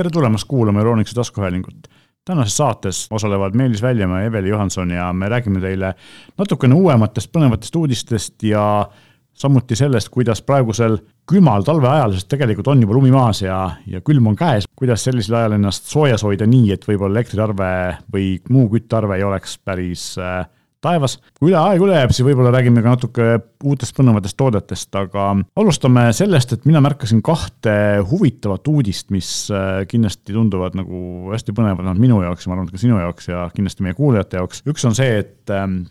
tere tulemast kuulama Euroonikuse taskuhäälingut. tänases saates osalevad Meelis Väljamäe ja Eveli Johanson ja me räägime teile natukene uuematest põnevatest uudistest ja samuti sellest, kuidas praegusel külmal talveajal, sest tegelikult on juba lumi maas ja, ja külm on käes, kuidas sellisel ajal ennast soojas hoida nii, et võib-olla elektriarve või muu küttearve ei oleks päris äh, taevas. kui üle aeg üle jääb, siis võib-olla räägime ka natuke uutest põnevatest toodetest, aga alustame sellest, et mina märkasin kahte huvitavat uudist, mis äh, kindlasti tunduvad nagu hästi põnevad, noh minu jaoks ja ma arvan, et ka sinu jaoks ja kindlasti meie kuulajate jaoks. üks on see, et ähm,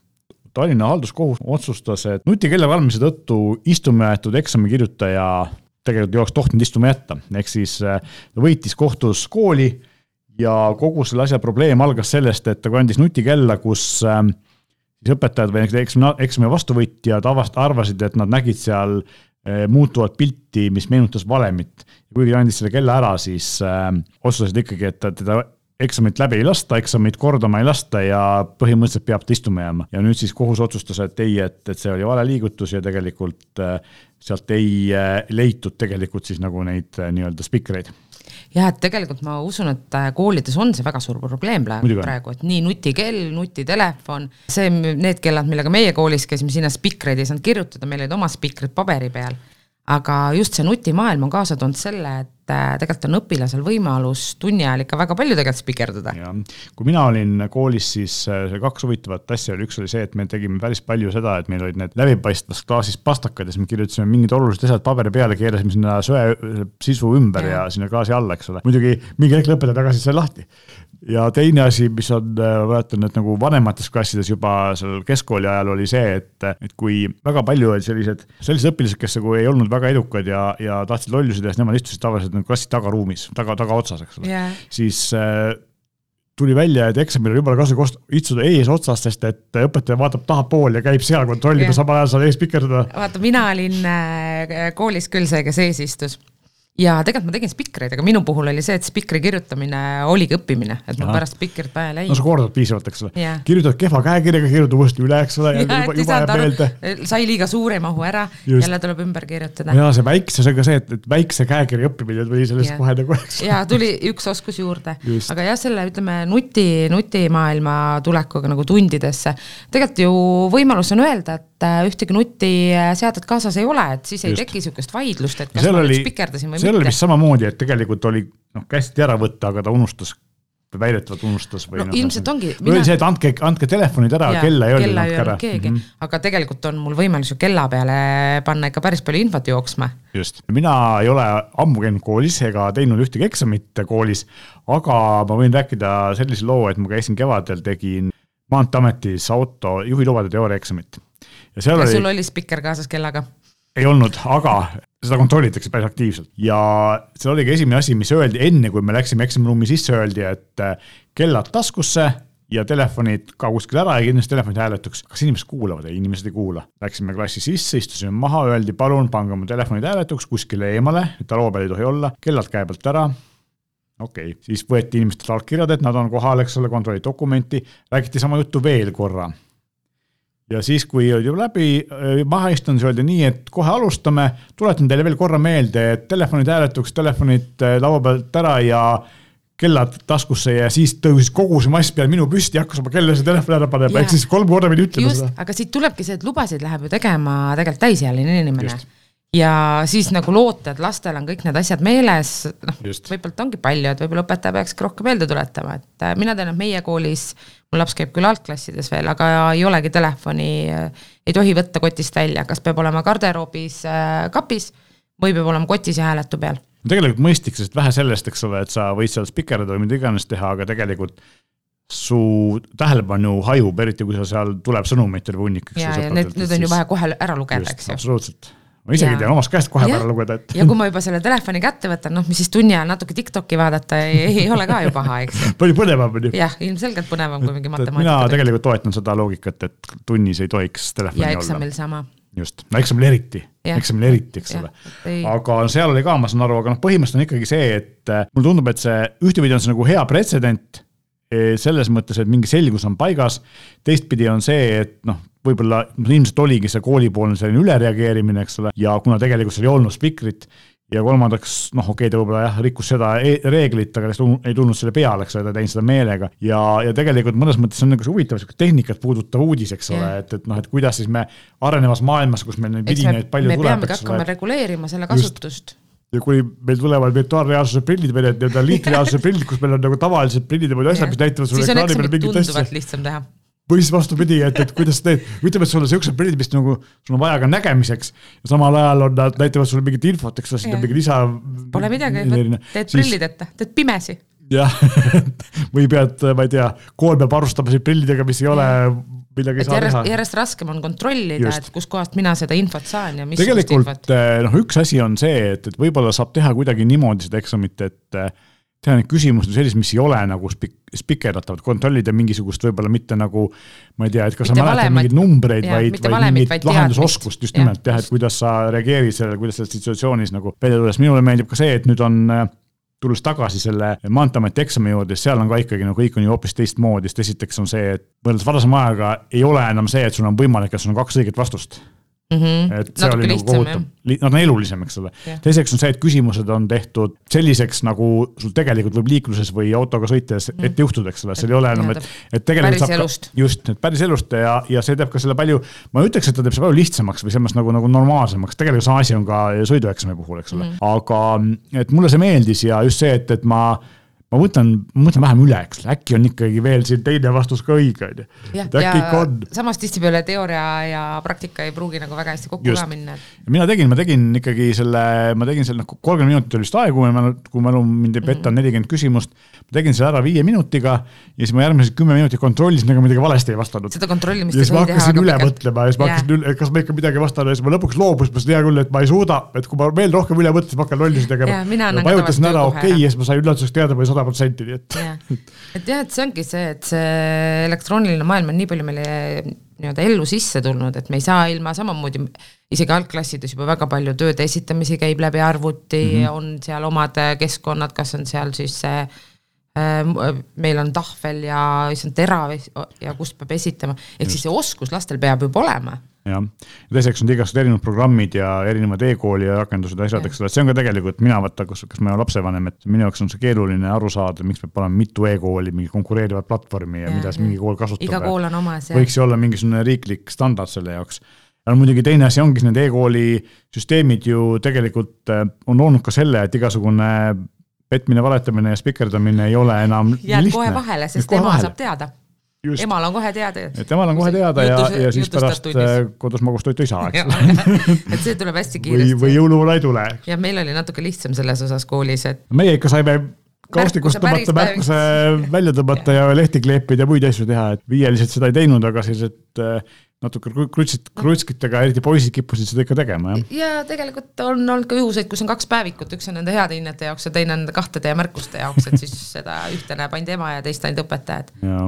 Tallinna halduskohus otsustas, et nutikella valmimise tõttu istuma jäetud eksamikirjutaja tegelikult ei oleks tohtinud istuma jätta, ehk siis äh, võitis kohtus kooli ja kogu selle asja probleem algas sellest, et ta kandis nutikella, kus äh, siis õpetajad või eksami, eksami vastuvõtjad avast-, arvasid, et nad nägid seal eh, muutuvat pilti, mis meenutas valemit. kuigi ta andis selle kella ära, siis äh, otsustasid ikkagi, et teda eksamit läbi ei lasta, eksamit kordama ei lasta ja põhimõtteliselt peab ta istuma jääma. ja nüüd siis kohus otsustas, et ei, et, et see oli vale liigutus ja tegelikult äh, sealt ei äh, leitud tegelikult siis nagu neid äh, nii-öelda spikreid jah, et tegelikult ma usun, et äh, koolides on see väga suur probleem praegu, et nii nutikell, nutitelefon, see, need kellad, millega meie koolis käisime, sinna spikreid ei saanud kirjutada, meil olid oma spikrid paberi peal aga just see nutimaailm on kaasa toonud selle, et äh, tegelikult on õpilasel võimalus tunni ajal ikka väga palju tegelikult spikerdada. kui mina olin koolis, siis äh, kaks huvitavat asja oli, üks oli see, et me tegime päris palju seda, et meil olid need läbipaistvas klaasis pastakad ja siis me kirjutasime mingid olulised asjad paberi peale, keerasime sinna söe sisu ümber ja, ja sinna klaasi alla, eks ole. muidugi mingi hetk lõpetaja tagasi sai lahti ja teine asi, mis on, äh, mäletan, et nagu vanemates klassides juba seal keskkooli ajal oli see, et, et kui väga palju olid sellised, sellised õpilased, kes nagu ei olnud väga edukad ja, ja tahtsid lollusi teha, siis nemad istusid tavaliselt nagu klassi tagaruumis, taga, tagaotsas, eks ole yeah., siis äh, tuli välja, et eksamil on jumala kasulik istuda eesotsas, sest et õpetaja vaatab tahapoole ja käib seal kontrollib ja samal ajal saad ees pikerdada. vaata, mina olin äh, koolis küll see, kes ees istus ja tegelikult ma tegin spikreid, aga minu puhul oli see, et spikri kirjutamine oligi õppimine, et ma pärast spikrit ei läinud. no sa kordad piisavalt, eks ole yeah.. kirjutad kehva käekirjaga, kirjutad uuesti üle, eks ole. Juba, juba jääb meelde. sai liiga suur, ei mahu ära, jälle tuleb ümber kirjutada. ja see väikse, see on ka see, et, et väikse käekirja õppimine tuli sellest yeah. kohe nagu, eks. ja tuli üks oskus juurde, aga jah, selle ütleme nuti, nutimaailma tulekuga nagu tundidesse. tegelikult ju võimalus on öelda, et äh, ühtegi nutiseadet kaasas ei ole, et siis ei Just. teki sihukest vaidlust, et kas ma nüüd spikerdasin või mitte seal oli vist samamoodi, et tegelikult oli noh, kästi ära võtta, aga ta unustas väidetavalt unustas või no, noh. ilmselt ongi. või oli see, et andke, andke telefonid ära, kella ei olnud andke ära. keegi mm, -hmm. aga tegelikult on mul võimalus ju kella peale panna ikka päris palju infot jooksma. just, mina ei ole ammu käinud koolis ega teinud ühtegi eksamit koolis, aga ma võin rääkida sellise loo, et ma käisin kevadel, tegin Maanteeametis auto juhilubade teooriaeksamit. ja seal ja oli. sul oli spikker kaasas kellaga? Ei olnud, aga seda kontrollitakse päris aktiivselt ja see oligi esimene asi, mis öeldi enne, kui me läksime eksamiruumi sisse, öeldi, et äh, kellad taskusse ja telefonid ka kuskil ära ja kindlasti telefonid hääletuks. kas inimesed kuulavad? ei, inimesed ei kuula. Läksime klassi sisse, istusime maha, öeldi palun pange oma telefonid hääletuks kuskile eemale, et laua peal ei tohi olla, kellad käe pealt ära okei okay., siis võeti inimestelt allkirjad, et nad on kohal, eks ole, kontrolliti dokumenti, räägiti sama juttu veel korra ja siis, kui olid juba läbi äh, maha istunud, siis öeldi nii, et kohe alustame. tuletan teile veel korra meelde, et telefonid hääletuks, telefonid äh, laua pealt ära ja kellad taskusse ja siis tõusis kogu see mass peale minu püsti ja hakkas oma kella see telefon ära panema, ehk siis kolm korda pidi ütlema seda. aga siit tulebki see, et lubasid läheb ju tegema tegelikult täisealine inimene Just ja siis nagu loota, et lastel on kõik need asjad meeles, noh, võib-olla ongi palju, et võib-olla õpetaja peaks rohkem meelde tuletama, et äh, mina tean, et meie koolis, mul laps käib küll algklassides veel, aga ei olegi telefoni, äh, ei tohi võtta kotist välja, kas peab olema garderoobis äh, kapis või peab olema kotis ja hääletu peal. tegelikult mõistlik, sest vähe sellest, eks ole, et sa võid seal spikerdada või mida iganes teha, aga tegelikult su tähelepanu hajub, eriti kui sa seal tuleb sõnumeid terve hunnik. ja, ja need, need on ju vaja kohe ära lugeda, eks ju. absoluutselt ma isegi ja. tean omast käest kohe ära lugeda, et. ja kui ma juba selle telefoni kätte võtan, noh, mis siis tunni ajal natuke Tiktoki vaadata ei, ei ole ka ju paha, eks ju. palju põnevam on ju. jah, ilmselgelt põnevam kui mingi matemaatika. mina tegelikult toetan seda loogikat, et tunnis ei tohiks telefoni olla. ja eksamil sama. just, no eksamil eriti, eksamil eriti, eks ole. aga seal oli ka, ma saan aru, aga noh, põhimõtteliselt on ikkagi see, et äh, mulle tundub, et see ühtepidi on see nagu hea pretsedent eh, selles mõttes, et mingi selgus on paigas. teistpidi on see, et noh, võib-olla ilmselt oligi see koolipoolne selline ülereageerimine, eks ole, ja kuna tegelikult seal ei olnud spikrit ja kolmandaks, noh, okei okay,, ta võib-olla jah, rikkus seda e reeglit, aga ei tulnud selle peale, eks ole, ta teinud seda meelega. ja, ja tegelikult mõnes mõttes on nagu see huvitav sihuke tehnikat puudutav uudis, eks ole, et, et noh, et kuidas siis me arenevas maailmas, kus meil neid vidinaid palju me tuleb. me peamegi hakkama reguleerima selle kasutust ja kui meil tulevad virtuaalreaalsuse prillid või need nii-öelda liitreaalsuse prillid, kus meil on nagu tavalised prillid ja muud asjad, mis näitavad sulle ekraani peal mingit asja. lihtsam teha või siis vastupidi, et, et kuidas sa teed, ütleme, et sul on siuksed prillid, mis nagu sul on vaja ka nägemiseks ja samal ajal on nad näitavad sulle mingit infot, eks ole, sinna mingi lisa. Pole midagi, teed prillideta, teed pimesi. jah või pead, ma ei tea, kool peab varustama sind prillidega, mis ei ole midagi ei saa järjest, teha. järjest raskem on kontrollida, et kuskohast mina seda infot saan ja mis tegelikult eh, noh, üks asi on see, et, et võib-olla saab teha kuidagi niimoodi seda eksamit, et eh, teha neid küsimusi sellised, mis ei ole nagu spik-, spikerdatavad, kontrollida mingisugust võib-olla mitte nagu ma ei tea, et kas mitte sa mäletad mingeid numbreid, vaid, vaid mingit lahendusoskust just nimelt jah, et kuidas sa reageerid sellele, kuidas selles situatsioonis nagu välja tulles, minule meeldib ka see, et nüüd on tulles tagasi selle Maanteeameti eksami juurde, seal on ka ikkagi no kõik on ju hoopis teistmoodi, sest esiteks on see, et võrreldes varasema ajaga ei ole enam see, et sul on võimalik, et sul on kaks õiget vastust mm. -hmm. et see Natuke oli nagu kohutav, nad on elulisem, eks ole. teiseks on see, et küsimused on tehtud selliseks, nagu sul tegelikult võib liikluses või autoga sõites mm -hmm. ette juhtuda, eks ole, seal ei ole enam, et, et tegelikult päris elust. just, et päris elust ja, ja see teeb ka selle palju, ma ütleks, et ta teeb selle palju lihtsamaks või selles nagu, nagu normaalsemaks, tegelikult sama asi on ka sõidueksami puhul, eks ole mm, -hmm. aga et mulle see meeldis ja just see, et, et ma ma mõtlen, ma mõtlen vähem üle, eks, äkki on ikkagi veel siin teine vastus ka õige, on ju. et äkki ikka on. samas tihtipeale teooria ja praktika ei pruugi nagu väga hästi kokku Just. ka minna. mina tegin, ma tegin ikkagi selle, ma tegin selle noh, kolmkümmend minutit oli vist aega, kui ma, kui mälu mind ei peta, on nelikümmend küsimust. ma tegin selle ära viie minutiga ja siis ma järgmised kümme minutit kontrollisin, ega ma midagi valesti ei vastanud. seda kontrollimist ei tohi teha. ja siis ma hakkasin üle pikalt. mõtlema ja siis ma hakkasin üle, kas ma ikka midagi vastan ja siis ma lõpuks loobusin, ma ütlesin hea küll, et ma ei suuda, et kui ma veel rohkem üle mõtlen, siis ma hakkan lollusi tegema. vajutasin ära okei okay, ja siis ma sain üllatuseks teada, ma olin sada protsenti, nii et et jah, et see ongi see, et see elektrooniline maailm on nii palju meile nii-öelda ellu sisse tulnud, et me ei saa ilma samamoodi, isegi algklassides juba väga palju tööde esitamisi käib läbi arvuti mm, -hmm. on seal omad keskkonnad, kas on seal siis see äh, meil on tahvel ja issand terav ja kust peab esitama, ehk siis see oskus lastel peab juba olema jah, ja teiseks on igasugused erinevad programmid ja erinevad e-kooli ja rakendused ja asjad, eks ole, et see on ka tegelikult, mina vaata, kus, kas ma olen lapsevanem, et minu jaoks on see keeruline aru saada, miks peab olema mitu e-kooli, mingi konkureerivat platvormi ja, ja mida siis mingi kool kasutab. iga kool on omas. võiks ju olla mingisugune riiklik standard selle jaoks. ja muidugi teine asi ongi, need e-kooli süsteemid ju tegelikult äh, on loonud ka selle, et igasugune petmine, valetamine ja spikerdamine ei ole enam jääb kohe vahele, sest ema saab teada Just. emal on kohe teada. et emal on kohe teada ja, ja siis pärast tunnis. Äh, kodus magustoitu ei saa, eks et see tuleb hästi kiiresti. või, või jõuluvana ei tule. ja meil oli natuke lihtsam selles osas koolis, et. meie ikka saime kaustikust tõmmata, märkuse välja tõmmata ja lehti kleepida ja muid asju teha, et viielised seda ei teinud, aga sellised natuke krutsit, krutskitega, eriti poisid kippusid seda ikka tegema, jah. ja tegelikult on olnud ka juhuseid, kus on kaks päevikut, üks on nende heade hinnete jaoks ja teine on kahtede ja märkuste jaoks, et siis seda ühte näeb ainult ema ja teist ainult õpetajad. jaa,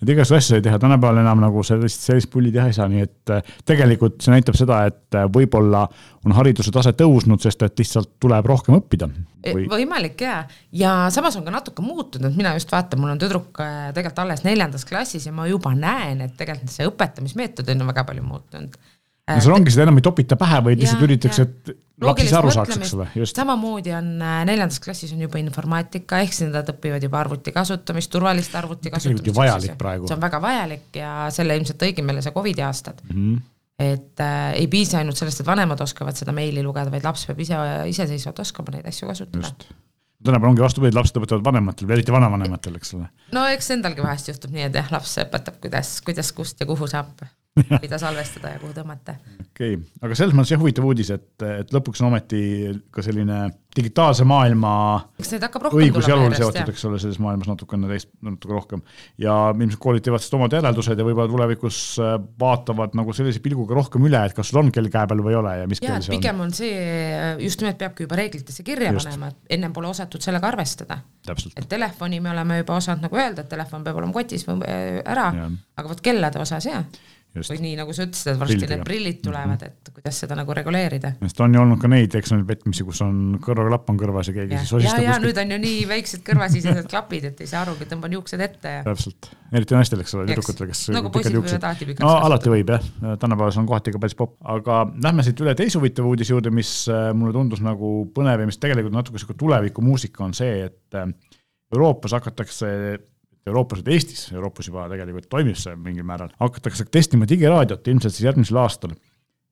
et igasugu asju sai teha, tänapäeval enam nagu sellist, sellist pulli teha ei saa, nii et äh, tegelikult see näitab seda, et äh, võib-olla on hariduse tase tõusnud, sest et lihtsalt tuleb rohkem õppida e, või.... võimalik jaa, ja samas on ka natuke muutunud, mina just vaatan, mul on tüdruk äh, tegelikult alles neljandas klassis ja ma juba näen, et tegelikult see õpetamismeetod on väga palju muutunud. no sul ongi seda enam ei topita pähe, vaid lihtsalt üritatakse, et laps ise aru saaks, eks ole, just. samamoodi on äh, neljandas klassis on juba informaatika, ehk siis nad õpivad juba arvuti kasutamist, turvalist arvuti kasutamist. tegelikult ju vajalik praegu. see on väga vajalik ja selle ilmselt tõigi meile see Covidi aastad mm. -hmm et äh, ei piisa ainult sellest, et vanemad oskavad seda meili lugeda, vaid laps peab ise, iseseisvalt oskama neid asju kasutada. tänapäeval ongi vastupidi, lapsed õpetavad vanematele, eriti vanavanematele, eks ole. no eks endalgi vahest juhtub nii, et jah, laps õpetab, kuidas, kuidas, kust ja kuhu saab mida salvestada ja kuhu tõmmata. okei okay., aga selles mõttes jah, huvitav uudis, et, et lõpuks on ometi ka selline digitaalse maailma õigusjalul seotud, eks ole, selles maailmas natukene teist, natuke rohkem. ja ilmselt koolid teevad sellest omad järeldused ja võib-olla tulevikus äh, vaatavad nagu sellise pilguga rohkem üle, et kas sul on kell käe peal või ei ole ja mis ja, kell see on. pigem on see, just nimelt peabki juba reeglitesse kirja just. panema, et ennem pole osatud sellega arvestada. et telefoni me oleme juba osanud nagu öelda, et telefon peab olema kotis või äh, ära, aga vot kellade osas jaa või nii, nagu sa ütlesid, et varsti need prillid tulevad, mhm. et kuidas seda nagu reguleerida. sest on ju olnud ka neid eksamipätmisi, kus on kõrvaklapp on kõrvas ja keegi ja. siis osistab. ja, ja nüüd on ju nii väiksed kõrvasisesed klapid, et ei saa arugi, tõmban juuksed ette ja. täpselt, eriti naistel, eks ole, tüdrukutel, kes nagu alati pikaks no alati võib jah, tänapäeval see on kohati ka päris popp, aga lähme siit üle teise huvitava uudise juurde, mis äh, mulle tundus nagu põnev ja mis tegelikult natuke sihuke tulevikumuusika on see, et äh, Euroopas hakatakse Euroopas, et Eestis, Euroopas juba tegelikult toimib see mingil määral, hakatakse testima digiraadiot ilmselt siis järgmisel aastal.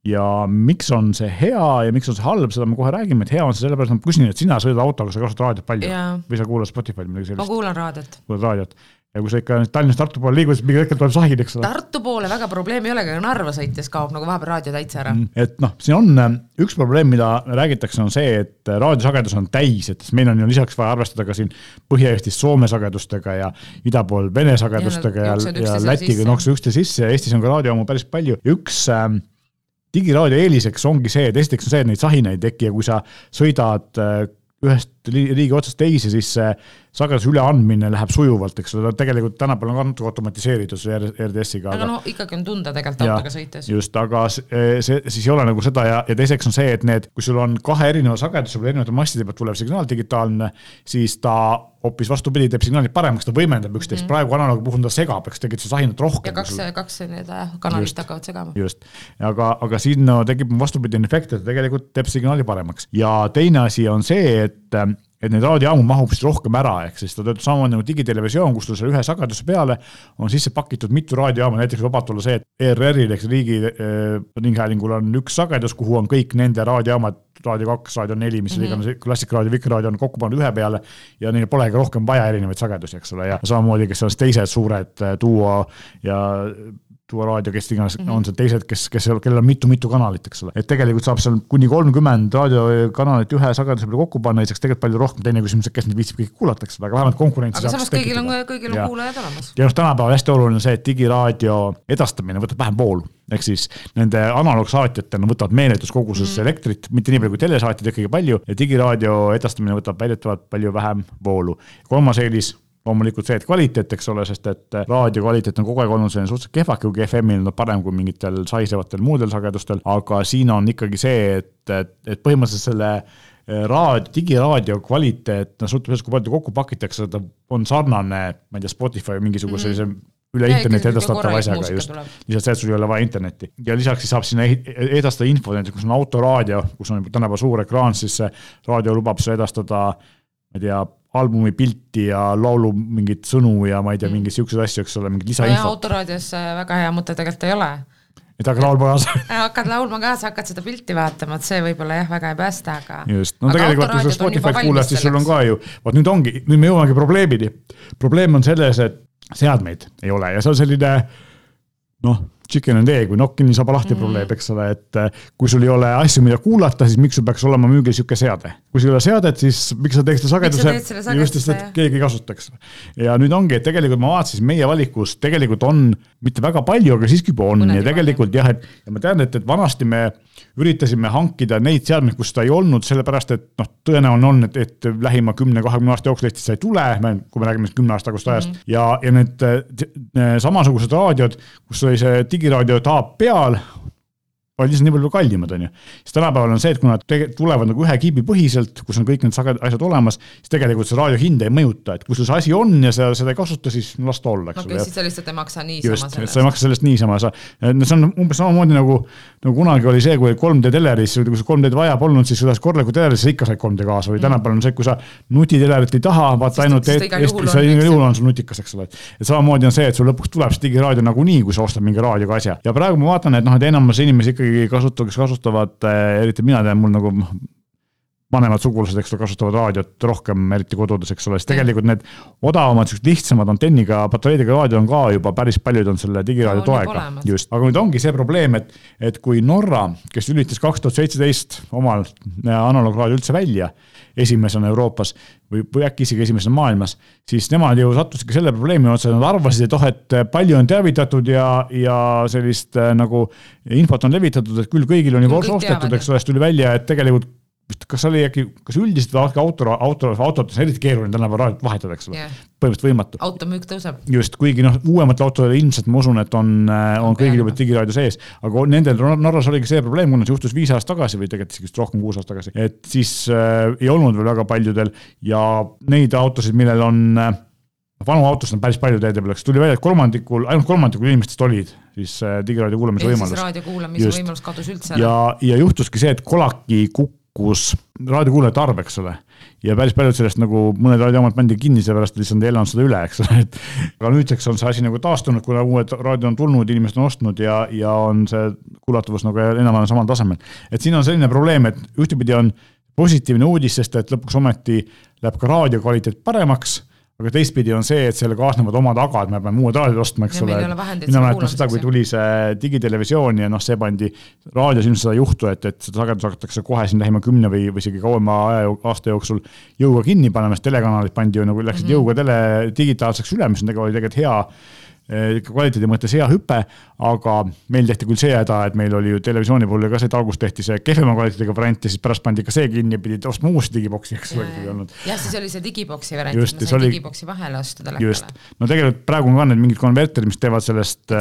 ja miks on see hea ja miks on see halb, seda me kohe räägime, et hea on see sellepärast, ma küsin, et sina sõidad autoga, sa kasutad raadiot palju ja. või sa kuulad Spotify'd midagi sellist? ma kuulan raadiot. kuulad raadiot ja kui sa ikka Tallinnast Tartu poole liigud, siis mingil hetkel tuleb sahid, eks ole. Tartu poole väga probleemi ei ole, aga Narva sõites kaob nagu vahepeal raadio täitsa ära. Mm, et noh, siin on äh, üks probleem, mida räägitakse, on see, et äh, raadiosagedus on täis, et meil on ju lisaks vaja arvestada ka siin Põhja-Eestis Soome sagedustega ja ida pool Vene sagedustega ja, ja, ja Lätiga jooksevad üksteise sisse ja Eestis on ka raadiojaamu päris palju üks äh, digiraadio eeliseks ongi see, et esiteks on see, et neid sahinaid ei teki ja kui sa sõidad äh, ühest riigi otsast teise, siis see sageduse üleandmine läheb sujuvalt, eks ole, tegelikult tänapäeval on ka natuke automatiseeritud see RDS-iga. aga no ikkagi on tunda tegelikult autoga sõites. just, aga see, see siis ei ole nagu seda ja, ja teiseks on see, et need, kui sul on kahe erineva sageduse peal erinevate masside pealt tulev signaal digitaalne, siis ta hoopis vastupidi, teeb signaali paremaks, ta võimendab üksteist mm, -hmm. praegu analoogi puhul ta segab, eks tegelikult sa sahinat rohkem. ja kaks, kaks need kanalit just, hakkavad segama. just, aga, aga siin no, tekib vastupidine efekt, et ta tegelikult teeb signaali paremaks ja teine asi on see, et et neid raadiojaamu mahub siis rohkem ära, ehk siis ta töötab samamoodi nagu digitelevisioon, kus sul ühe sageduse peale on sisse pakitud mitu raadiojaama, näiteks vabalt olla see, et ERR-il ehk Riigiringhäälingul äh, on üks sagedus, kuhu on kõik nende raadiojaamad, Raadio kaks, Raadio neli, mis mm -hmm. iganes, Klassikaraadio, Vikerraadio on kokku pandud ühe peale ja neil polegi rohkem vaja erinevaid sagedusi, eks ole, ja samamoodi, kes on teised suured äh, duo ja Duo raadio, kes iganes mm -hmm. on see teised, kes, kes, kellel on mitu-mitu kanalit, eks ole, et tegelikult saab seal kuni kolmkümmend raadiokanalit ühe sageduse peale kokku panna, siis tegelikult palju rohkem, teine küsimus, et kes neid viitsib kõiki kuulata, eks ole, aga vähemalt konkurentsi aga samas kõigil on, kõigil on kuulajad olemas. ja noh, tänapäeval hästi oluline see, et digiraadio edastamine võtab vähem voolu, ehk siis nende analoogsaatjatena võtavad meeletuskoguses mm -hmm. elektrit, mitte nii palju kui telesaatjad, ikkagi palju, ja digiraadio edastamine võtab väidetavalt palju vähem voolu. kolmas eelis loomulikult see, et kvaliteet, eks ole, sest et raadio kvaliteet on kogu aeg olnud selline suhteliselt kehvake, kuigi FM-il on parem kui mingitel saisevatel muudel sagedustel, aga siin on ikkagi see, et, et, põhimõtteliselt selle eh, raadio, digiraadio kvaliteet, no sõltub sellest, kui palju ta kokku pakitakse, ta on sarnane, ma ei tea, Spotify või mingisuguse sellise mm -hmm üle interneti edastatava asjaga just, lisaks see, et sul ei ole vaja internetti. ja lisaks siis saab sinna edastada info, näiteks kus on autoraadio, kus on tänapäeval suur ekraan, siis see raadio lubab sulle edastada ma ei tea, albumi pilti ja laulu mingeid sõnu ja ma ei tea, mm. mingeid siukseid asju, eks ole, mingit lisainfot autoraadios äh, väga hea mõte tegelikult ei ole. et hakkad laulma kaasa äh, hakkad laulma kaasa, hakkad seda pilti vaatama, et see võib-olla jah, väga ei päästa, aga. just, no aga tegelikult kui sa Spotify'd kuulad, siis sul on ka ju, vot nüüd ongi, nüüd me jõuamegi probleemini. probleem on selles, et seadmeid ei ole ja see on selline noh chicken and egg või nokk kinni, saba lahti mm. probleem, eks ole, et äh, kui sul ei ole asju, mida kuulata, siis miks sul peaks olema müügil sihuke seade. kui sul ei ole seadet, siis miks sa teed seda sageduse, just, sest et keegi ei kasuta, eks. ja nüüd ongi, et tegelikult ma vaatasin, meie valikus tegelikult on mitte väga palju, aga siiski juba on Mõned ja tegelikult jah, et ja ma tean, et, et vanasti me üritasime hankida neid seadmeid, kus seda ei olnud, sellepärast et noh, tõenäoline on, et, et lähima kümne-kahekümne aasta jooksul Eestis seda ei tule, kui me räägime kümne aasta tagust ajast mm -hmm. ja, ja need samasugused raadiod, kus oli see digiraadio taap peal, olid lihtsalt nii palju kallimad, on ju. siis tänapäeval on see, et kui nad tulevad nagu ühe kiibi põhiselt, kus on kõik need saged asjad olemas, siis tegelikult see raadio hinda ei mõjuta, et kui sul see asi on ja sa seda ei kasuta, siis las ta olla, eks ole. okei, siis sa lihtsalt ei maksa niisama Just, sellest. sa ei maksa sellest niisama, sa, see on umbes samamoodi nagu, nagu kunagi oli see, kui 3D teleris, kui sul 3D-d vaja polnud, siis sõidas korraliku teleris, sa ikka said 3D kaasa või mm. tänapäeval on see, kui sa nutitelerit ei taha, vaata ainult sa igal juhul on sul nutikas, eks ole. et samamoodi on see, et sul lõpuks tuleb see digiraadio nagunii, kui sa ostad mingi raadioga asja ja praegu ma vaatan, et noh, et enamus inimesi ikkagi kasutab, kes kasutavad, eh, eriti mina tean, mul nagu vanemad sugulased, eks ole, kasutavad raadiot rohkem, eriti kodudes, eks ole, siis tegelikult need odavamad, siuksed lihtsamad antenniga, patareidega raadiod on ka juba päris paljud on selle digiraadio toega, just, aga nüüd ongi see probleem, et, et kui Norra, kes lülitas kaks tuhat seitseteist omal analoograadio üldse välja, esimesena Euroopas või, või äkki isegi esimesena maailmas, siis nemad ju sattusidki selle probleemi otsa, nad arvasid, et oh, et palju on teavitatud ja, ja sellist äh, nagu infot on levitatud, et küll kõigil on juba ostetud, eks ole, siis tuli välja, et tegelikult vist kas oli äkki, kas üldiselt või auto, auto, autodes on eriti keeruline tänapäeval raadiot vahetada, eks ole yeah., põhimõtteliselt võimatu. automüük tõuseb. just, kuigi noh, uuematel autodel ilmselt ma usun, et on, äh, on kõigil juba digiraadio sees, aga nendel Norras oligi see probleem, kuna see juhtus viis aastat tagasi või tegelikult isegi rohkem, kuus aastat tagasi, et siis äh, ei olnud veel väga paljudel ja neid autosid, millel on äh, vanu autosid on päris palju teede peal, eks tuli välja, et kolmandikul, ainult kolmandikul inimestest olid siis äh, digiraadio kuulamise võimalus. raadio kuulamise Just. võimalus kadus üldse ära. ja, ja juhtuski see, et Kolaki kukkus pakkus raadiokuulajate arv, eks ole. ja päris paljud sellest nagu mõned raadiojaamad pandi kinni, seepärast lihtsalt ei elanud seda üle, eks ole, et. aga nüüdseks on see asi nagu taastunud, kuna uued raadiod on tulnud, inimesed on ostnud ja, ja on see kuulatavus nagu enam-vähem samal tasemel. et siin on selline probleem, et ühtepidi on positiivne uudis, sest et lõpuks ometi läheb ka raadio kvaliteet paremaks aga teistpidi on see, et sellega kaasnevad omad agad, me peame uued raadiod ostma, eks ole. mina mäletan seda, kui tuli see digitelevisioon ja noh, see pandi, raadios ilmselt seda ei juhtu, et, et seda sagedust hakatakse kohe siin lähima kümne või, või isegi kauema aja, aasta jooksul jõuga kinni panema, sest telekanalid pandi ju nagu läksid mm -hmm. jõuga tele digitaalseks üle, mis on tegelikult, tegelikult hea ikka kvaliteedi mõttes hea hüpe, aga meil tehti küll see häda, et meil oli ju televisiooni puhul ka see, et alguses tehti see kehvema kvaliteediga variant ja siis pärast pandi ka see kinni ja pidid ostma uusi digiboksi, eks ole, kui ei olnud. jah, siis oli see digiboksi variant, et ma sain oli... digiboksi vahele osta telekale. just, no tegelikult praegu on ka need mingid konverterid, mis teevad sellest.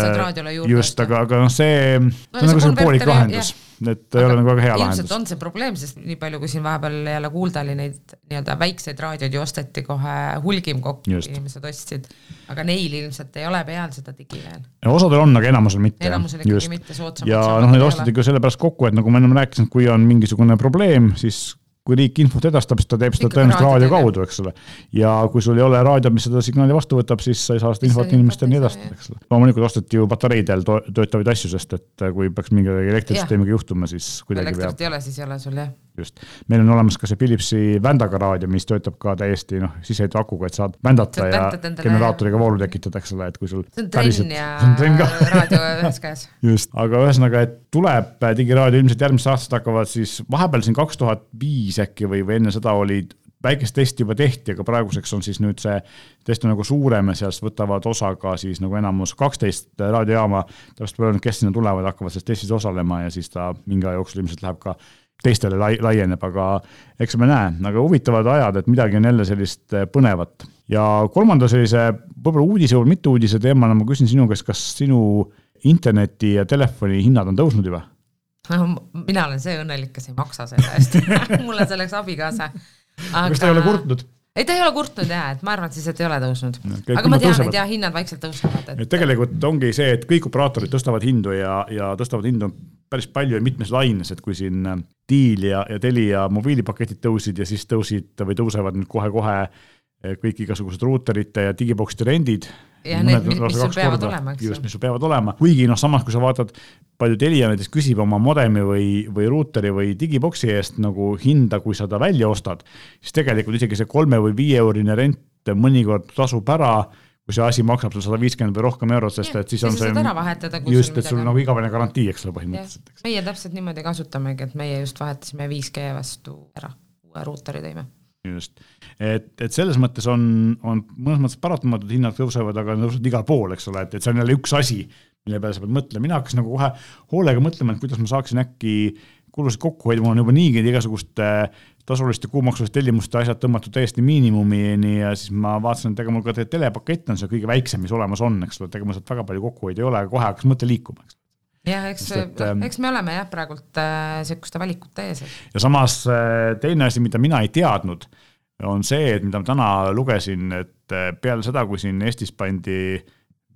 just, aga, aga noh, see no,, see on nagu selline poolik lahendus et ei ole nagu väga hea lahendus. ilmselt on see probleem, sest nii palju, kui siin vahepeal jälle kuulda oli, neid nii-öelda väikseid raadioid ju osteti kohe hulgim kokku, inimesed ostsid. aga neil ilmselt ei ole peal seda digi veel. osadel on, aga enamusel mitte. enamusel ikkagi mitte soodsamalt. ja noh, neid osteti ka sellepärast kokku, et nagu ma enne rääkisin, kui on mingisugune probleem, siis kui riik infot edastab, siis ta teeb seda tõenäoliselt raadio kaudu, eks ole. ja kui sul ei ole raadiot, mis seda signaali vastu võtab, siis sa ei saa seda infot inimesteni edastada, eks ole. loomulikult osteti ju patareidel töötavaid asju, sest et kui peaks mingi elektrisüsteemiga juhtuma, siis kuidagi peab. elektrit ei ole, siis ei ole sul jah just, meil on olemas ka see Philipsi vändaga raadio, mis töötab ka täiesti noh, siseheiduakuga, et saad vändata ja generaatoriga voolu tekitada, eks ole, et kui sul. see on trenn ja trenn raadio ühes käes. just, aga ühesõnaga, et tuleb digiraadio ilmselt järgmised aastad hakkavad siis vahepeal siin kaks tuhat viis äkki või, või enne seda olid väikest testi juba tehti, aga praeguseks on siis nüüd see test on nagu suurem ja sellest võtavad osa ka siis nagu enamus kaksteist raadiojaama. täpselt pole öelnud, kes sinna tulevad, hakkavad selles testis osalema ja siis ta mingi aja jooksul ilmselt läheb ka teistele lai-, laieneb, aga eks me näe, aga huvitavad ajad, et midagi on jälle sellist eh, põnevat. ja kolmanda sellise võib-olla uudise või mitte uudise teemana ma küsin sinu käest, kas sinu interneti ja telefoni hinnad on tõusnud juba? mina olen see õnnelik, kes ei maksa selle eest mul on selleks abikaasa aga.... kas ta ei ole kurtnud? ei, ta ei ole kurtnud jaa, et ma arvan, et siis, et ei ole tõusnud. aga ma tean, et jah, hinnad vaikselt tõusevad et.... tegelikult ongi see, et kõik operaatorid tõstavad hindu ja, ja tõstavad hindu päris palju ja mitmes laines, et kui siin Deal ja, ja Telia mobiilipaketid tõusid ja siis tõusid või tõusevad nüüd kohe-kohe eh, kõik igasugused ruuterite ja digibokside rendid. jah, need, mis sul peavad korda, olema, eks ju. just, mis sul peavad olema, kuigi noh, samas kui sa vaatad, palju Telia näiteks küsib oma modemi või, või ruuteri või digiboksi eest nagu hinda, kui sa ta välja ostad, siis tegelikult isegi see kolme või viie eurine rent mõnikord tasub ära kui see asi maksab sulle sada viiskümmend või rohkem eurot, sest et siis on see. ära vahetada. just, et sul nagu igavene garantii, eks ole, põhimõtteliselt. meie täpselt niimoodi kasutamegi, et meie just vahetasime 5G vastu ära, uue ruuteri tõime. just, et, et selles mõttes on, on mõnes mõttes paratamatud hinnad tõusevad, aga tõusevad igal pool, eks ole, et, et see on jälle üks asi, mille peale sa pead mõtlema, mina hakkasin nagu kohe hoolega mõtlema, et kuidas ma saaksin äkki kulusid kokku hoida, mul on juba niigi igasuguste tasuliste kuumaksuliste tellimuste asjad tõmmatud täiesti miinimumini ja siis ma vaatasin, et ega mul ka telepakett on see kõige väiksem, mis olemas on, eks ole, et ega mul sealt väga palju kokkuhoidu ei ole, aga kohe hakkas mõte liikuma, eks jah, eks, ähm, eks me oleme jah, praegult äh, valikute ees. ja samas äh, teine asi, mida mina ei teadnud, on see, et mida ma täna lugesin, et äh, peale seda, kui siin Eestis pandi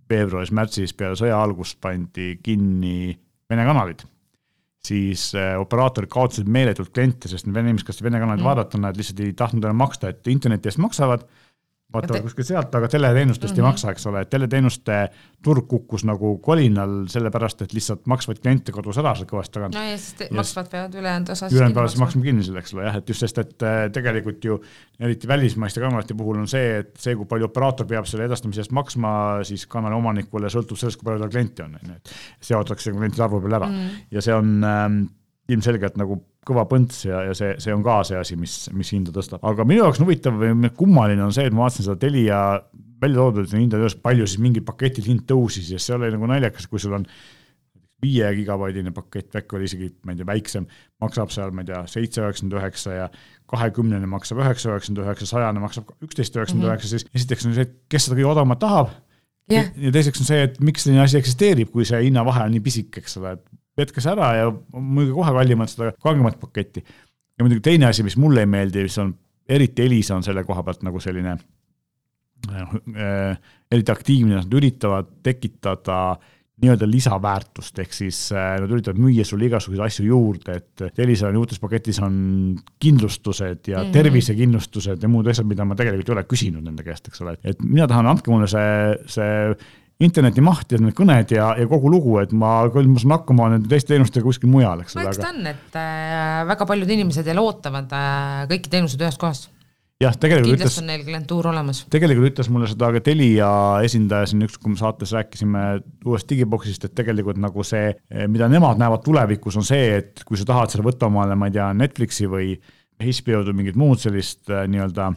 veebruaris-märtsis peale sõja algust pandi kinni Vene kanalid siis äh, operaatorid kaotasid meeletult kliente, sest vene inimesed, kes Vene kanaleid mm. vaadata, nad lihtsalt ei tahtnud enam maksta, et interneti eest maksavad vaatavad kuskilt sealt, aga teleteenustest mm -hmm. ei mhm. maksa, eks ole, et teleteenuste turg kukkus nagu kolinal sellepärast, et lihtsalt maksvaid kliente kadus ära sealt kõvasti tagant. no ja siis maksvad peavad ülejäänud osa ülejäänud siis maksma kinni selle, eks ole, jah, et just sest, et äh, tegelikult ju eriti välismaiste kanalite puhul on see, et see, kui palju operaator peab selle edastamise eest maksma, siis kanali omanikule sõltub sellest, kui palju tal kliente on, on ju, et see jaotatakse klientide arvu peale ära mm -hmm. ja see on ähm, ilmselgelt nagu kõva põnts ja, ja see, see on ka see asi, mis, mis hinda tõstab. aga minu jaoks on huvitav või kummaline on see, et ma vaatasin seda Telia välja toodud hinda, palju siis mingil paketil hind tõusis ja see oli nagu naljakas, kui sul on viie gigabaidine pakett, äkki oli isegi, ma ei tea, väiksem, maksab seal, ma ei tea, seitse üheksakümmend üheksa ja kahekümnene maksab üheksa üheksakümmend üheksa, sajane maksab üksteist üheksakümmend üheksa, siis esiteks on see, et kes seda kõige odavamat tahab yeah.. ja teiseks on see, et miks selline asi eksisteerib, kui see hinnavahe on nii pisike, eks ole, et petke see ära ja müüge kohe kallimalt seda kangemat paketti. ja muidugi teine asi, mis mulle ei meeldi, mis on eriti Elisa on selle koha pealt nagu selline äh, eriti aktiivne, nad üritavad tekitada nii-öelda lisaväärtust, ehk siis äh, nad üritavad müüa sulle igasuguseid asju juurde, et Elisal uutes paketis on kindlustused ja mm -hmm. tervisekindlustused ja muud asjad, mida ma tegelikult ei ole küsinud nende käest, eks ole, et mina tahan, andke mulle see, see interneti maht ja need kõned ja, ja kogu lugu, et ma küll, ma saan hakkama nende teiste teenustega kuskil mujal, eks ole. no eks ta on, et äh, väga paljud inimesed jälle ootavad äh, kõiki teenuseid ühest kohast jah, tegelikult kindlasti ütles, on neil klientuur olemas. tegelikult ütles mulle seda ka Telia esindaja siin üks, kui me saates rääkisime uuest digiboksist, et tegelikult nagu see, mida nemad näevad tulevikus, on see, et kui sa tahad selle võtta omale, ma ei tea, Netflixi või HBO-d või mingit muud sellist äh, nii-öelda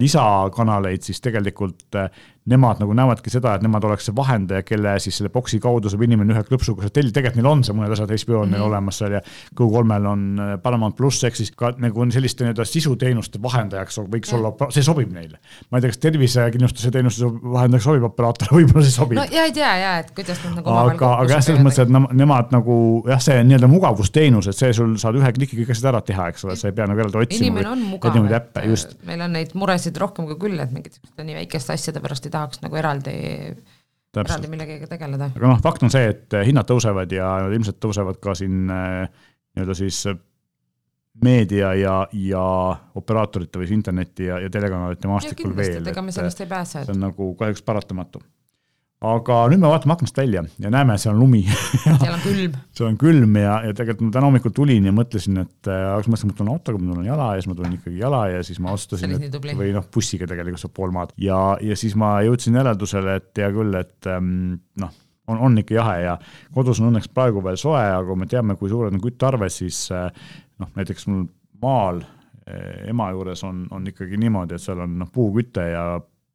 lisakanaleid, siis tegelikult äh, nemad nagu näevadki seda, et nemad oleks see vahendaja, kelle siis selle boksi kaudu saab inimene ühe klõpsuga see tellida, tegelikult neil on see mõned asjad, HBO on mm -hmm. neil mhm. olemas seal ja Go3-l on äh, Paramount pluss, ehk siis ka nagu selliste nii-öelda sisuteenuste vahendajaks võiks mm olla, see sobib neile. ma ei tea, kas tervisekindlustuse teenuste vahendajaks sobib operaator, võib-olla see sobib. no ja ei tea ja, et kuidas nad nagu aga, aga jah, selles mõttes, et nemad nagu jah, see nii-öelda mugavusteenus, et see sul saad ühe klikiga kõik asjad ära teha, eks ole, sa ei pea nagu eraldi otsima. inimene on mugav, et meil on neid muresid rohkem kui küll, et mingite nii väikeste asjade pärast ei tahaks nagu eraldi, eraldi millegagi tegeleda. aga noh, fakt on see, et hinnad tõusevad ja nad ilmselt tõusevad ka siin äh, nii-öelda siis meedia ja, ja operaatorite või siis interneti ja, ja telekanalite maastikul veel. ega me sellest ei pääse. see on nagu kahjuks paratamatu aga nüüd me vaatame aknast välja ja näeme, seal on lumi. Seal on külm. Seal on külm ja, ja tegelikult ma täna hommikul tulin ja mõtlesin, et äh, alguses mõtlesin, et ma tulen autoga, ma tulen jala ja siis ma tulin ikkagi jala ja siis ma otsustasin, et või noh, bussiga tegelikult saab pool maad. Ja, ja siis ma jõudsin järeldusele, et hea küll, et ähm, noh, on, on ikka jahe ja kodus on õnneks praegu veel soe, aga kui me teame, kui suured on küttearved, siis äh, noh, näiteks mul maal äh, ema juures on, on ikkagi niimoodi, et seal on noh, puuküte ja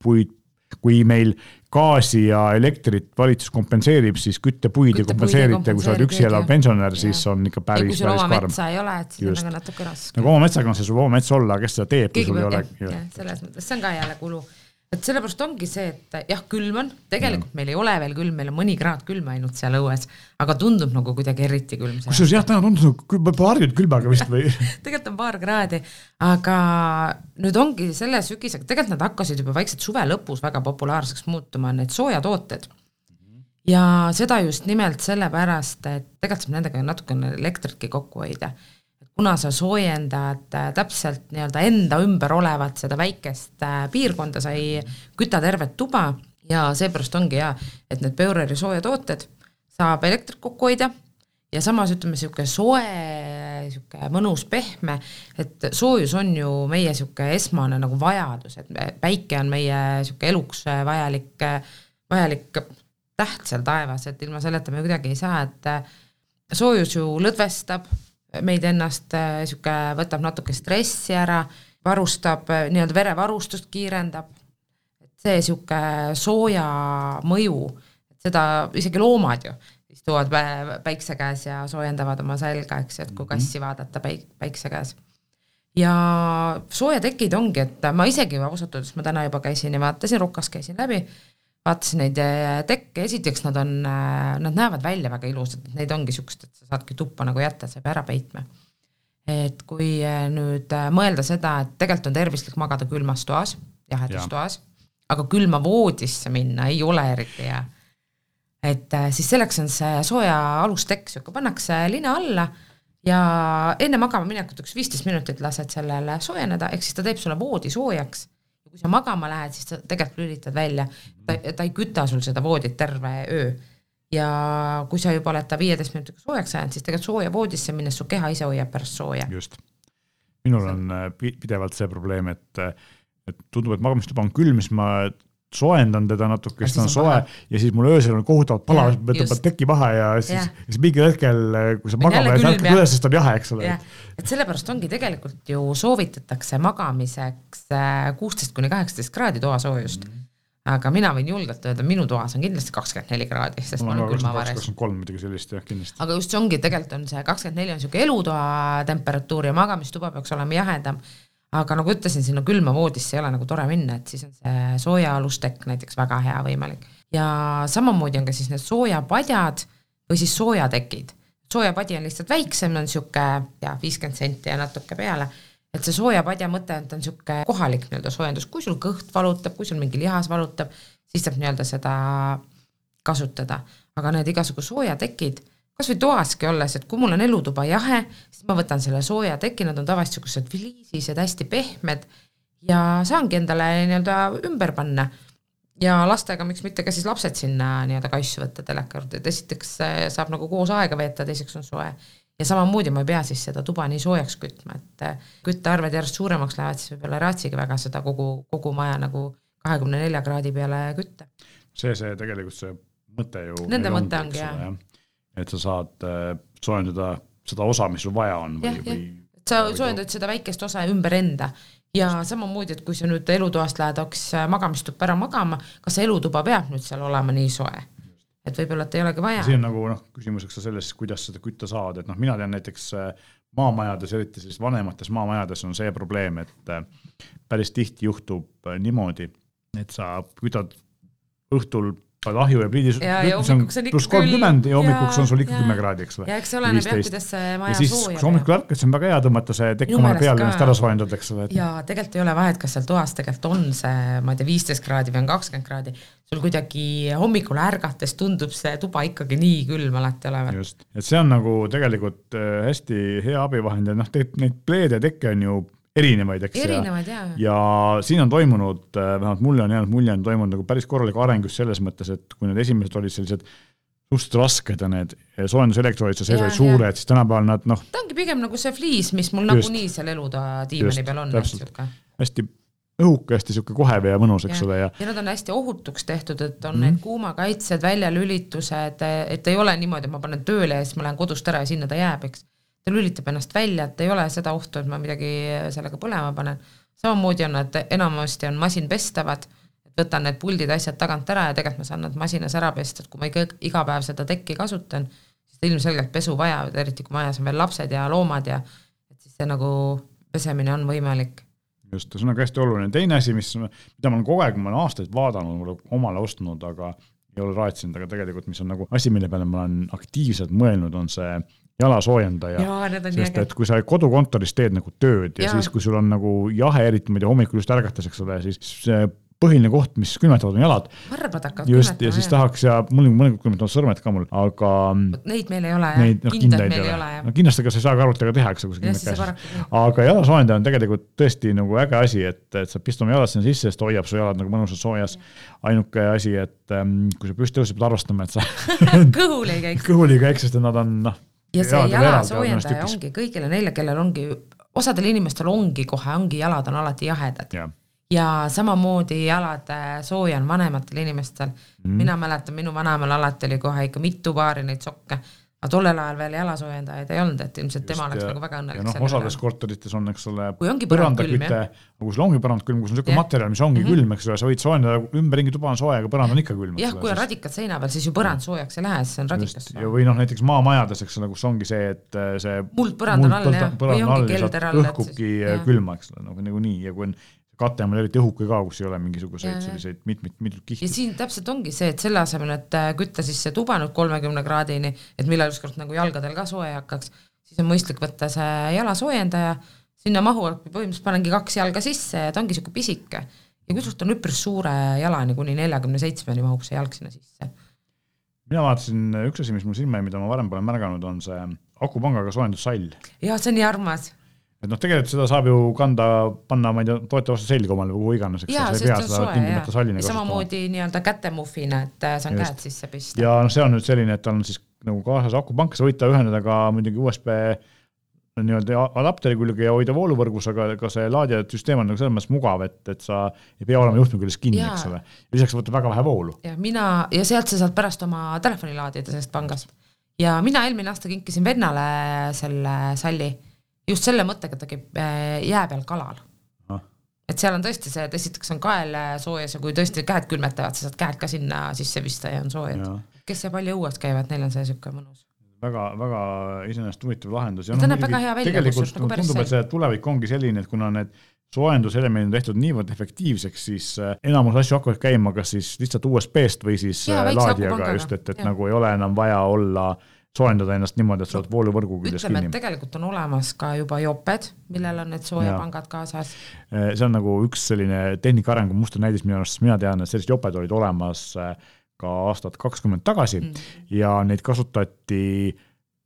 puid kui meil gaasi ja elektrit valitsus kompenseerib, siis küttepuid ei kompenseerita, kui sa oled üksi elav pensionär, siis on ikka päris, päris karm. ei ole, et siis Just. on nagu natuke raske. nagu oma metsaga on see sul oma mets olla, kes seda teeb, kui sul ei ole. selles mõttes, see on ka jälle kulu et sellepärast ongi see, et jah, külm on, tegelikult mm. meil ei ole veel külm, meil on mõni kraad külma ainult seal õues, aga tundub nagu kuidagi eriti külm. kusjuures jah, täna tundus nagu, võib-olla harjunud külmaga vist või tegelikult on paar kraadi, aga nüüd ongi selle sügisega, tegelikult nad hakkasid juba vaikselt suve lõpus väga populaarseks muutuma, need soojatooted. ja seda just nimelt sellepärast, et tegelikult saab nendega natukene elektritki kokku hoida kuna sa soojendad äh, täpselt nii-öelda enda ümber olevat seda väikest äh, piirkonda, sa ei küta tervet tuba ja seepärast ongi hea, et need Beureri soojatooted saab elektrit kokku hoida ja samas ütleme, niisugune soe, niisugune mõnus, pehme, et soojus on ju meie niisugune esmane nagu vajadus, et päike on meie niisugune eluks vajalik, vajalik täht seal taevas, et ilma selleta me kuidagi ei saa, et soojus ju lõdvestab meid ennast äh, võtab natuke stressi ära, varustab, äh, nii-öelda verevarustust kiirendab, et see niisugune sooja mõju, seda isegi loomad ju istuvad päikse käes ja soojendavad oma selga, eks ju, et kui mhm. kassi vaadata päik-, päikse käes. ja soojatekid ongi, et ma isegi ausalt öeldes, ma täna juba käisin ja vaatasin, Rukas käisin läbi, vaatasin neid äh, tekke, esiteks nad on, äh, nad näevad välja väga ilusad, neid ongi siuksed, et sa saadki tuppa nagu jätta, sa ei pea ära peitma. et kui äh, nüüd mõelda seda, et tegelikult on tervislik magada külmas toas, jahedas ja. toas, aga külma voodisse minna ei ole eriti hea. et siis selleks on see sooja alustekk, sihuke pannakse lina alla ja enne magama minekut üks viisteist minutit lased sellele soojeneda, ehk siis ta teeb sulle voodi soojaks kui sa magama lähed, siis sa tegelikult lülitad välja, ta, ta ei küta sul seda voodit terve öö. ja kui sa juba oled ta viieteist minutiga soojaks ajanud, siis tegelikult sooja voodisse minnes su keha ise hoiab pärast sooja. just. minul on äh, pidevalt see probleem, et, et tundub, et magamistuba on külm, siis ma soojendan teda natuke, siis ta on soe ja siis mul öösel on kohutavalt palav, võtab teki maha ja siis, siis mingil hetkel, kui sa magama lähed, ärkad üles, siis ta on jahe, eks ole. et sellepärast ongi tegelikult ju soovitatakse magamiseks äh, kuusteist kuni kaheksateist kraadi toasoojust mm. -hmm aga mina võin julgelt öelda, minu toas on kindlasti kakskümmend neli kraadi, sest ma olen külmavares. kakskümmend kolm midagi sellist jah, kindlasti. aga just see ongi, tegelikult on see kakskümmend neli on niisugune elutoa temperatuur ja magamistuba peaks olema jahedam, aga nagu ütlesin, sinna külma voodisse ei ole nagu tore minna, et siis on see soojaalustekk näiteks väga hea võimalik. ja samamoodi on ka siis need soojapadjad või siis soojatekid. soojapadi on lihtsalt väiksem, on niisugune ja viiskümmend senti ja natuke peale et see soojapadja mõte on, ta on niisugune kohalik nii-öelda soojendus, kui sul kõht valutab, kui sul mingi lihas valutab, siis saab nii-öelda seda kasutada, aga need igasugu soojatekid, kas või toaski olles, et kui mul on elutuba jahe, siis ma võtan selle soojateki, nad on tavaliselt niisugused fliisised, hästi pehmed ja saangi endale nii-öelda ümber panna. ja lastega, miks mitte ka siis lapsed sinna nii-öelda kaisu võtta teleka juurde, et esiteks saab nagu koos aega veeta, teiseks on soe ja samamoodi ma ei pea siis seda tuba nii soojaks kütma, et äh, küttearved järjest suuremaks lähevad, siis võib-olla ei raatsigi väga seda kogu, kogu maja nagu kahekümne nelja kraadi peale kütta. see, see tegelikult see mõte ju Nende mõte ongi jah. ja.. et sa saad äh, soojendada seda osa, mis sul vaja on või, või sa soojendad seda väikest osa ümber enda. Ja samamoodi, et kui sa nüüd elutoast lähed hoopis äh, magamistuppa ära magama, kas elutuba peab nüüd seal olema nii soe? Et võib-olla, et ei olegi vaja. siin on nagu noh, küsimuseks ka selles, kuidas seda kütta saada, et noh, mina tean näiteks äh, maamajades, eriti siis vanemates maamajades on see probleem, et äh, päris tihti juhtub äh, niimoodi, et sa kütad õhtul paned ahju ja pliidi, see on pluss kolmkümmend ja hommikuks on sul ikka kümme kraadi, eks ole. ja eks see oleneb jah, kuidas see maja sooja kui sa hommikul ärkad, siis on väga hea tõmmata see tekk omale peale, ennast ära soojendada, eks ole ja tegelikult ei ole vahet, kas seal toas tegelikult on see, ma ei tea, viisteist kraadi või on kakskümmend kraadi, sul kuidagi hommikul ärgates tundub see tuba ikkagi nii külm alati olevat. just, et see on nagu tegelikult äh, hästi hea abivahend ja noh, tegelikult neid pleede tekke on ju erinevaid, eks. erinevaid ja, ja siin on toimunud, äh, vähemalt mulle on jäänud mulje, on toimunud nagu päris korralik areng just selles mõttes, et kui need esimesed olid sellised suhteliselt rasked ja need soojenduselektroodid seal sees olid suured, siis tänapäeval nad noh. ta ongi pigem nagu see fliis, mis mul nagunii seal elutoa diivani peal on. hästi õhuke, hästi sihuke kohev ja mõnus, eks ole, ja. ja nad on hästi ohutuks tehtud, et on mm. need kuumakaitsed, väljalülitused, et ei ole niimoodi, et ma panen tööle ja siis ma lähen kodust ära ja sinna ta jääb, eks ta lülitab ennast välja, et ei ole seda ohtu, et ma midagi sellega põlema panen. samamoodi on nad, enamasti on masinpestavad, et võtan need puldid, asjad tagant ära ja tegelikult ma saan nad masinas ära pesta, et kui ma ikka iga päev seda tekki kasutan, siis ta ilmselgelt pesu vajavad, eriti kui majas on veel lapsed ja loomad ja et siis see nagu pesemine on võimalik just, see on nagu hästi oluline, teine asi, mis, mida ma olen kogu aeg, ma olen aastaid vaadanud, omale ostnud, aga ei ole raatsinud, aga tegelikult, mis on nagu asi, mille peale ma olen aktiivselt mõelnud, on see jalasoojendaja. sest et kui sa kodukontoris teed nagu tööd ja, ja siis, kui sul on nagu jahe, eriti ma ei tea, hommikul just ärgates, eks ole, siis see põhiline koht, mis külmetavad, on jalad. varbad hakkavad just, ja siis jah. tahaks ja mul mõnikord külmetavad sõrmed ka mul, aga. Neid meil ei ole jah, no, kindlaid meil ei ole jah. no kindlasti, ega sa ei saa ka arvutiga teha, eks ole, kui sa kindlad käes. aga jalasoojendaja on tegelikult tõesti nagu äge asi, et, et sa pistad oma jalad sinna sisse, sest hoiab su jalad nagu mõnusalt soojas. ainuke asi, et ähm, kui sa püsti tõused, pead arvestama, et sa kõhul ei käiks. kõhul ei käiks, sest et nad on noh ja see jalasoojendaja ongi kõigile neile, kellel ongi, osadel inimestel ongi kohe, ongi jalad on alati jahedad. Ja, ja samamoodi jalad äh, sooja on vanematel inimestel. Mm.. mina mäletan, minu vanaemal alati oli kohe ikka mitu paari neid sokke aga tollel ajal veel jalasoojendajaid ei olnud, et ilmselt tema oleks nagu väga õnnelik. noh, osades korterites on, eks ole, põrandaküte, kui sul ongi põrand külm, kui sul on niisugune materjal, mis ongi mm -hmm. külm, eks ole, sa võid soojendada, ümberringi tuba on sooja, aga põrand on ikka külm. jah, kui on radikad seina peal, siis ju põrand soojaks ei lähe, siis see on radikas. või noh, näiteks maamajades, eks ole, kus ongi see, et äh, see muldpõrand on all jah, või ongi kelder all, õhkubki äh, külma, eks ole, nagu niikuinii ja kui on kate on meil eriti õhuke ka, kus ei ole mingisuguseid selliseid mitmeid, mitmeid kihte. ja siin täpselt ongi see, et selle asemel, et äh, kütta siis see tuba nüüd kolmekümne kraadini, et millal ükskord nagu jalgadel ka soe hakkaks, siis on mõistlik võtta see jalasoojendaja, sinna mahuvad, põhimõtteliselt panengi kaks jalga sisse ja ta ongi niisugune pisike. ja kusjuures ta on üpris suure jalani, kuni neljakümne seitsmeni mahub see jalg sinna sisse. mina vaatasin, üks asi, mis mul silma jäi, mida ma varem pole märganud, on see akupangaga soojendussall. jah, see on nii armas et noh, tegelikult seda saab ju kanda, panna, ma ei tea, toeta vastu selga omale või kuhu iganes, eks ole, sa ei pea seda tingimata sallina kasutama. samamoodi nii-öelda kätemuffina, et äh, saan käed sisse pista. ja noh, see on nüüd selline, et tal on siis nagu kaasas akupank, sa võid ta ühendada ka muidugi USB nii-öelda adapteri külge ja hoida vooluvõrgus, aga ka see laadijasüsteem on nagu selles mõttes mugav, et, et sa ei pea olema juhtme küljes kinni, eks ole. lisaks võtab väga vähe voolu. ja mina, ja sealt sa saad pärast oma telefoni laadida sellest pangast. ja mina eelmine aasta kinkisin vennale selle salli just selle mõttega, ta käib äh, jää peal kalal ah.. et seal on tõesti see, et esiteks on kael soojas ja kui tõesti käed külmetavad, sa saad käed ka sinna sisse pista ja on soojad. kes ja palju õues käivad, neil on see niisugune mõnus väga, väga iseenesest huvitav lahendus. ta näeb väga hea välja. tegelikult nagu tundub, et see tulevik ongi selline, et kuna need soojenduselemendid on tehtud niivõrd efektiivseks, siis äh, enamus asju hakkavad käima kas siis lihtsalt USB-st või siis ja, äh, laadijaga just, et, et ja. nagu ei ole enam vaja olla soojendada ennast niimoodi, et sa oled vooluvõrgu küljes kinni. ütleme, et tegelikult on olemas ka juba joped, millel on need soojapangad kaasas. Äh, see on nagu üks selline tehnika arengu muster näidis minu arust, sest mina tean, et sellised joped olid olemas ka aastat kakskümmend tagasi mm. ja neid kasutati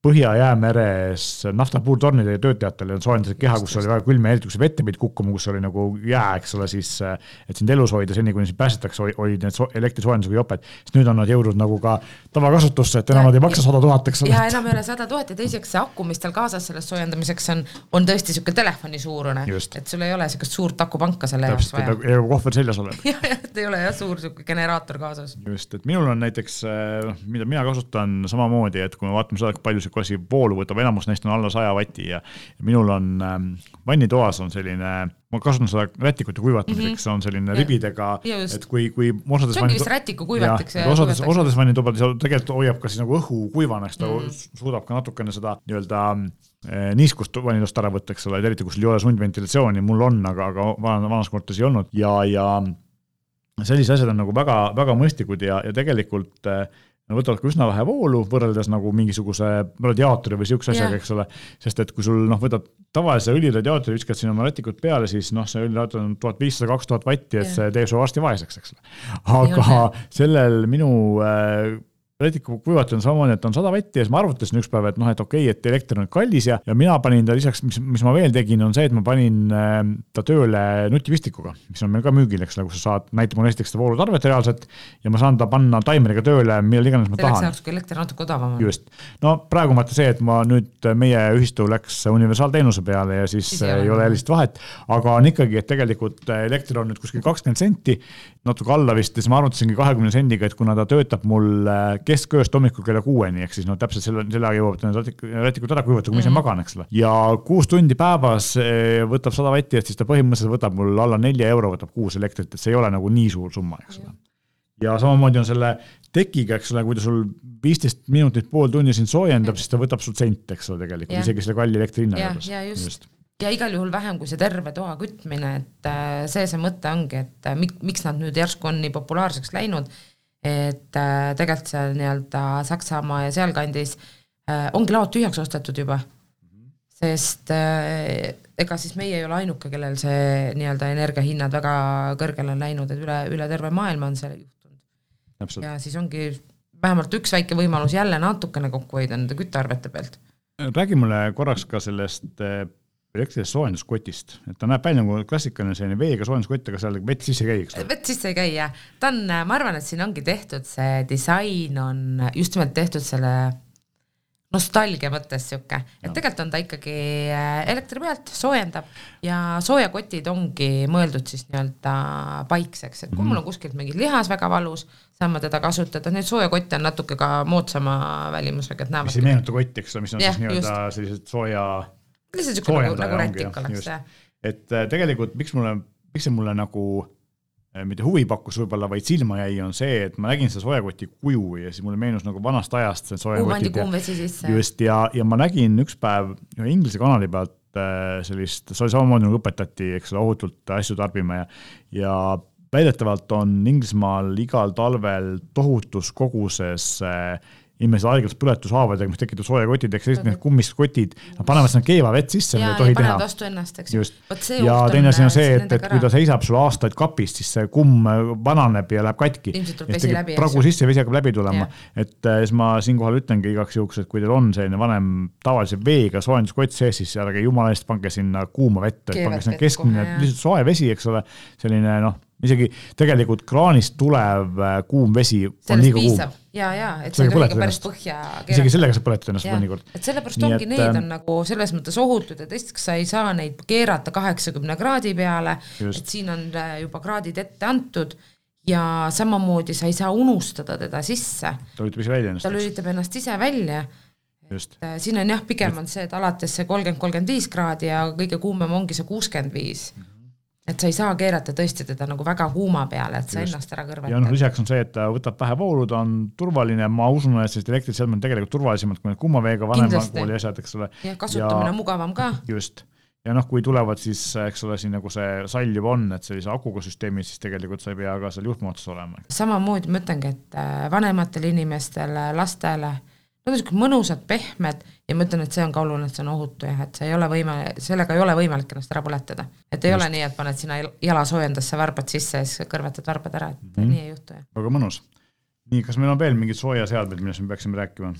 Põhja-Jäämeres naftapuurtornide töötajatel soojendasid keha, kus oli väga külm ja eriti kui see vette pidi kukkuma, kus oli nagu jää, eks ole, siis et sind elus hoida seni, kuni sind päästetakse, olid need so elektrisoojendusega joped. siis nüüd on nad jõudnud nagu ka tavakasutusse, et enam nad ei maksa sada tuhat, eks ole. ja enam ei ole sada tuhat ja teiseks see aku, mis tal kaasas sellest soojendamiseks on, on tõesti niisugune telefoni suurune. et sul ei ole niisugust suurt akupanka selle jaoks vaja. ja nagu kohver seljas oled. jah, et ei ole jah, suur niisugune generaator kaasas. just, et minul on näiteks, noh, mida mina kasutan samamoodi, et kui me vaatame seda, kui palju see niisugune asi voolu võtab, enamus neist on alla saja vati ja minul on ähm, vannitoas on selline, ma kasutan seda rätikute kuivatamiseks mm, -hmm. on selline ja. ribidega, et kui, kui osades see ongi vist rätiku kuivateks. osades, osades vannitubades tegelikult hoiab ka siis nagu õhu kuivana, eks ta mm -hmm. suudab ka natukene seda nii-öelda eh, niiskust vannitoast ära võtta, eks ole, et eriti kui sul ei ole sundventilatsiooni, mul on, aga, aga vanas korteris ei olnud ja, ja sellised asjad on nagu väga, väga mõistlikud ja, ja tegelikult äh, no võtavad ka üsna vähe voolu võrreldes nagu mingisuguse radiaatori või sihukese asjaga, eks ole. sest et kui sul noh, võtad tavalise õliradiaatori, viskad sinna oma rätikud peale, siis noh, see õliradiaator on tuhat viissada, kaks tuhat vatti, et see teeb su varsti vaeseks, eks ole. aga sellel minu äh, rätiku kuivatus on samamoodi, et on sada vatti ja siis ma arvutasin üks päev, et noh, et okei okay,, et elekter on kallis ja, ja mina panin ta lisaks, mis, mis ma veel tegin, on see, et ma panin äh, ta tööle nutivistikuga, mis on meil ka müügil, eks ole, kus sa saad, näitab mulle esiteks seda voolutarvet reaalselt ja ma saan ta panna taimeriga tööle, millal iganes ma Selleks tahan. selleks ajaks, kui elekter natuke odavam on. just, no praegu vaata see, et ma nüüd, meie ühistu läks universaalteenuse peale ja siis, siis ei ole erilist vahet, aga on ikkagi, et tegelikult elekter on nüüd kuskil kakskümmend senti, natuke alla vist ja siis ma arvutasingi kahekümne sendiga, et kuna ta töötab mul äh, keskööst hommikul kella kuueni, ehk siis no täpselt selle, selle aja jõuab need rätikud ära kuivata, kui ma ise -hmm. magan, eks ole. ja kuus tundi päevas eh, võtab sada vatti, et siis ta põhimõtteliselt võtab mul alla nelja euro võtab kuus elektrit, et see ei ole nagu nii suur summa, eks ole. ja samamoodi on selle tekiga, eks ole, kui ta sul viisteist minutit, pool tundi sind soojendab, siis ta võtab sul sent, eks ole, tegelikult ja. isegi selle kalli elektri hinna juures. ja just, just ja igal juhul vähem kui see terve toa kütmine, et äh, see see mõte ongi, et äh, miks nad nüüd järsku on nii populaarseks läinud et äh, tegelikult seal nii-öelda Saksamaa ja sealkandis äh, ongi laod tühjaks ostetud juba sest äh, ega siis meie ei ole ainuke, kellel see nii-öelda energiahinnad väga kõrgele on läinud, et üle, üle terve maailma on see juhtunud. ja siis ongi vähemalt üks väike võimalus jälle natukene kokku hoida nende küttearvete pealt. räägi mulle korraks ka sellest elektrilisest soojenduskotist, et ta näeb välja nagu klassikaline selline veega soojenduskott, aga seal vett sisse ei käi, eks ole? vett sisse ei käi jah, ta on, ma arvan, et siin ongi tehtud see disain on just nimelt tehtud selle nostalgia mõttes sihuke, et tegelikult on ta ikkagi äh, elektri pealt, soojendab ja soojakotid ongi mõeldud siis nii-öelda paikseks, et kui mm -hmm. mul on kuskilt mingi lihas väga valus, saan ma teda kasutada, neid soojakotte on natuke ka moodsama välimusega, et näevad. mis ei meenuta kotti, eks ole, mis on ja, siis nii-öelda sellised sooja lihtsalt siuke nagu, nagu rätik oleks see. et äh, tegelikult miks mulle, miks see mulle nagu äh, mitte huvi pakkus võib-olla, vaid silma jäi, on see, et ma nägin seda soojakoti kuju ja siis mulle meenus nagu vanast ajast see soojakotid. kuum vesi sisse. just, ja, ja ma nägin üks päev ühe Inglise kanali pealt äh, sellist, see oli samamoodi nagu õpetati, eks ole, ohutult asju tarbima ja, ja väidetavalt on Inglismaal igal talvel tohutus koguses äh, inimesed aeglaselt põletushaavadega, mis tekitab soojakotid, ehk sellised need kummist kotid, nad panevad sinna keeva vett sisse, mida ei tohi teha. vastu ennast, eks ju. ja teine asi on see, et, et kui ta seisab sul aastaid kapis, siis see kumm vananeb ja läheb katki. pragu sisse, vesi hakkab läbi tulema. et äh, siis ma siinkohal ütlengi igaks juhuks, et kui teil on selline vanem tavalise veega soojenduskott sees, siis ärge jumala eest pange sinna kuuma vett, et pange sinna keskmine, lihtsalt soe vesi, eks ole, selline noh isegi tegelikult kraanist tulev äh, kuum vesi on Sellest liiga kuum. ja, ja, et see ei tohi ka päris põhja isegi sellega sa põletad ennast mõnikord. et sellepärast ongi, need ähm, on nagu selles mõttes ohutud, et esiteks sa ei saa neid keerata kaheksakümne kraadi peale, et siin on äh, juba kraadid ette antud ja samamoodi sa ei saa unustada teda sisse. ta lülitab ise välja ennast. ta lülitab ennast ise välja Just. Äh, siin on jah, pigem on see, et alates see kolmkümmend, kolmkümmend viis kraadi ja kõige kuumem ongi see kuuskümmend viis. Et sa ei saa keerata tõesti teda nagu väga kuuma peale, et sa Just. ennast ära kõrvetad. ja noh, lisaks on see, et ta võtab vähe voolu, ta on turvaline, ma usun, et sellised elektriseadmed on tegelikult turvalisemad kui need kuuma veega vanema kooli asjad, eks ole. jah, kasutamine ja, on mugavam ka. just ja noh, kui tulevad siis, eks ole, siin nagu see sall juba on, et sellise akuga süsteemis, siis tegelikult sa ei pea ka seal juhtme otsas olema. samamoodi ma ütlengi, et äh, vanematele inimestele, lastele, nad on niisugused mõnusad, pehmed ja ma ütlen, et see on ka oluline, et see on ohutu jah, et see ei ole võima-, sellega ei ole võimalik ennast ära põletada. et ei Just. ole nii, et paned sinna jalasoojendasse varbad sisse ja siis kõrvetad varbad ära, et mm -hmm. nii ei juhtu jah. väga mõnus. nii, kas meil on veel mingid soojaseadmed, millest me peaksime rääkima?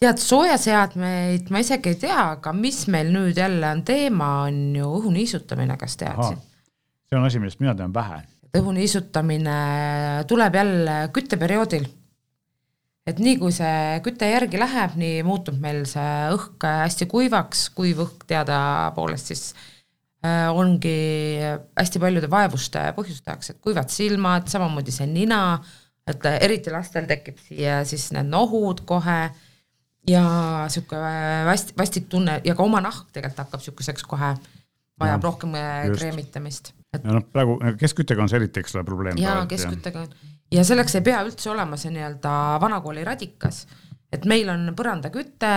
tead, soojaseadmeid ma isegi ei tea, aga mis meil nüüd jälle on teema, on ju õhu niisutamine, kas teadsid? see on asi, millest mina tean vähe. õhu niisutamine tuleb jälle kütteperioodil. Et nii kui see küte järgi läheb, nii muutub meil see õhk hästi kuivaks, kuiv õhk teadapoolest siis äh, ongi hästi paljude vaevuste põhjustajaks, et kuivad silmad, samamoodi see nina, et eriti lastel tekib siia siis need nohud kohe ja sihuke vast-, vastik tunne ja ka oma nahk tegelikult hakkab sihukeseks kohe, vajab ja, rohkem äh, just. kreemitamist et.... ja noh, praegu kesküttega on see eriti, eks ole, probleem. jaa, kesküttega on ja selleks ei pea üldse olema see nii-öelda vanakooli radikas, et meil on põrandaküte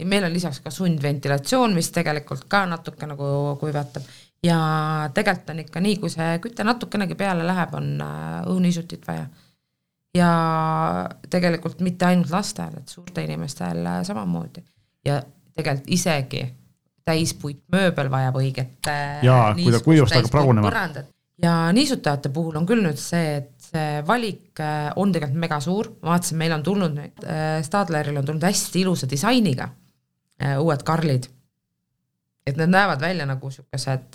ja meil on lisaks ka sundventilatsioon, mis tegelikult ka natuke nagu kuivatab. Ja tegelikult on ikka nii, kui see küte natukenegi peale läheb, on äh, õhuniisutit vaja. Ja tegelikult mitte ainult lastel, et suurte inimestel samamoodi. Ja tegelikult isegi täispuitmööbel vajab õiget jaa, kui ta kuivust hakkab pragunema. ja niisutajate puhul on küll nüüd see, et see valik äh, on tegelikult mega suur, ma vaatasin, meil on tulnud nüüd, äh, Stadleril on tulnud hästi ilusa disainiga uued Karlid. et need näevad välja nagu niisugused,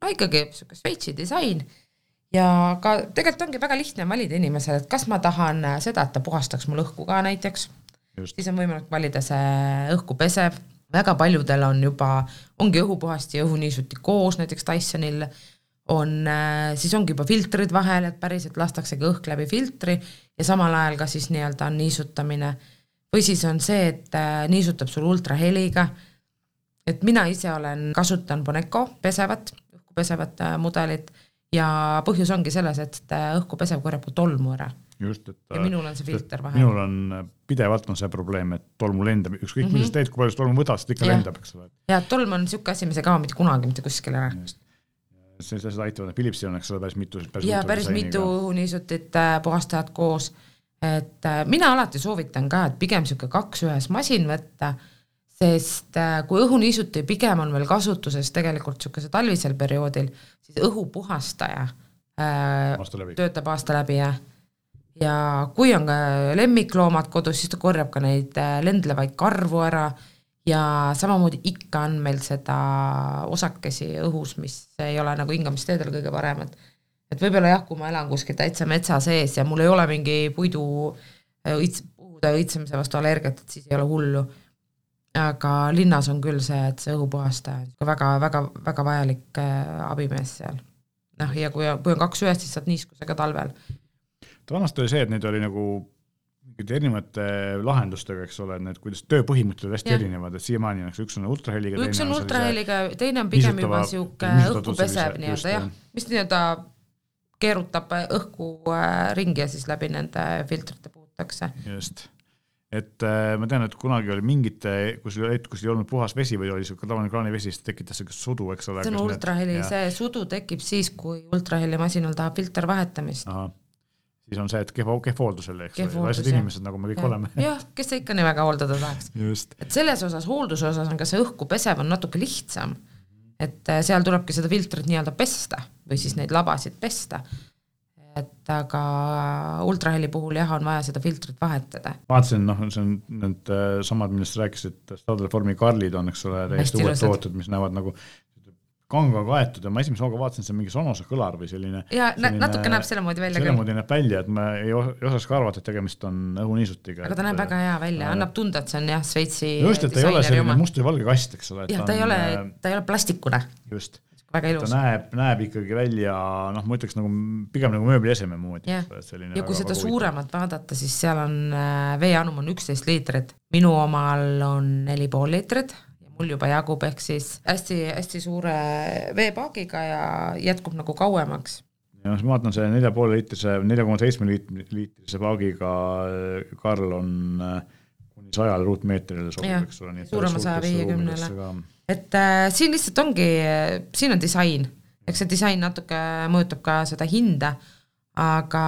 no ikkagi niisugune Šveitsi disain. Ja ka tegelikult ongi väga lihtne valida inimesele, et kas ma tahan seda, et ta puhastaks mul õhku ka näiteks, siis on võimalik valida see õhku pesev, väga paljudel on juba, ongi õhupuhasti ja õhuniisuti koos, näiteks Dysonil on, siis ongi juba filtrid vahel, et päriselt lastaksegi õhk läbi filtri ja samal ajal ka siis nii-öelda on niisutamine. või siis on see, et äh, niisutab sul ultraheliga, et mina ise olen, kasutan Boneco pesevat, õhku pesevat äh, mudelit ja põhjus ongi selles, et õhku pesev korjab ka tolmu ära. just, et ja minul on see filter vahel. minul on pidevalt on see probleem, et tolmu lendab, ükskõik mm -hmm. sa teed, kui palju sa tolmu võtad, seda ikka ja. lendab, eks ole. ja tolm on niisugune asi, mis ei kao mitte kunagi mitte kuskile ära. see, seda aitavad, Philipsil on, eks ole, päris mitu. ja päris mitu niisutit äh, puhastajat koos, et äh, mina alati soovitan ka, et pigem niisugune kaks ühes masin võtta sest äh, kui õhuniisuti pigem on veel kasutuses tegelikult niisugusel talvisel perioodil, siis õhupuhastaja äh, aasta töötab aasta läbi, jah. ja kui on ka lemmikloomad kodus, siis ta korjab ka neid äh, lendlevaid karvu ära ja samamoodi ikka on meil seda osakesi õhus, mis ei ole nagu hingamisteedel kõige paremad. et võib-olla jah, kui ma elan kuskil täitsa metsa sees ja mul ei ole mingi puidu õits-, puude õitsemise vastu allergiat, et siis ei ole hullu aga linnas on küll see, et see õhupuhastaja on väga, väga, väga vajalik äh, abimees seal. noh, ja kui, kui on kaks ühes, siis saad niiskusega talvel. vanasti oli see, et neid oli nagu erinevate lahendustega, eks ole, need, kuidas tööpõhimõtted olid hästi ja. erinevad, et siiamaani on, eks üks on ultraheliga. üks on ultraheliga, teine on pigem juba sihuke õhku pesev nii-öelda jah, mis nii-öelda keerutab õhku äh, ringi ja siis läbi nende filtrite puhutakse. just et äh, ma tean, et kunagi oli mingite, kus oli, kus ei olnud puhas vesi või oli sihuke tavaline kraanivesi, siis tekitas siukest sudu, eks ole. see on ultraheli, see sudu tekib siis, kui ultrahelimasinal tahab filter vahetamist. Siis on see, et kehva, kehv hooldus jälle, eks ole, vaesed inimesed, nagu me kõik ja. oleme. jah, kes sa ikka nii väga hooldada tahaks. et selles osas, hoolduse osas on ka see õhku pesev on natuke lihtsam. et äh, seal tulebki seda filtrit nii-öelda pesta või siis neid labasid pesta et aga ultraheli puhul jah, on vaja seda filtrit vahetada. vaatasin, noh, see on need äh, samad, millest sa rääkisid, Stadelformi Karlid on, eks ole, täiesti uued tooted, mis näevad nagu kanga kaetud ja ma esimese hooga vaatasin, see on mingi Sonosa kõlar või selline. ja selline, natuke näeb selle moodi välja selle moodi näeb välja, et ma ei, ei osaks ka arvata, et tegemist on õhuniisutiga. aga ta et, näeb väga hea välja, annab tunda, et see on jah, Šveitsi. just, et ta ei ole selline oma. must või valge kast, eks ole. jah, ta ei ole, äh, ta ei ole plastikune. just väga ilus. ta näeb, näeb ikkagi välja noh, ma ütleks nagu pigem nagu mööblieseme moodi. ja, ja kui seda suuremat vaadata, siis seal on äh, veeanum on üksteist liitrit, minu omal on neli pool liitrit ja mul juba jagub, ehk siis hästi-hästi suure veepaagiga ja jätkub nagu kauemaks ja noh, ma vaatan see nelja poole liitrise, nelja koma seitsme liitrise paagiga Karl on äh, kuni sajale ruutmeetrile sobib, eks ole. suurema saja viiekümnele. et äh, siin lihtsalt ongi, siin on disain, eks see disain natuke mõjutab ka seda hinda, aga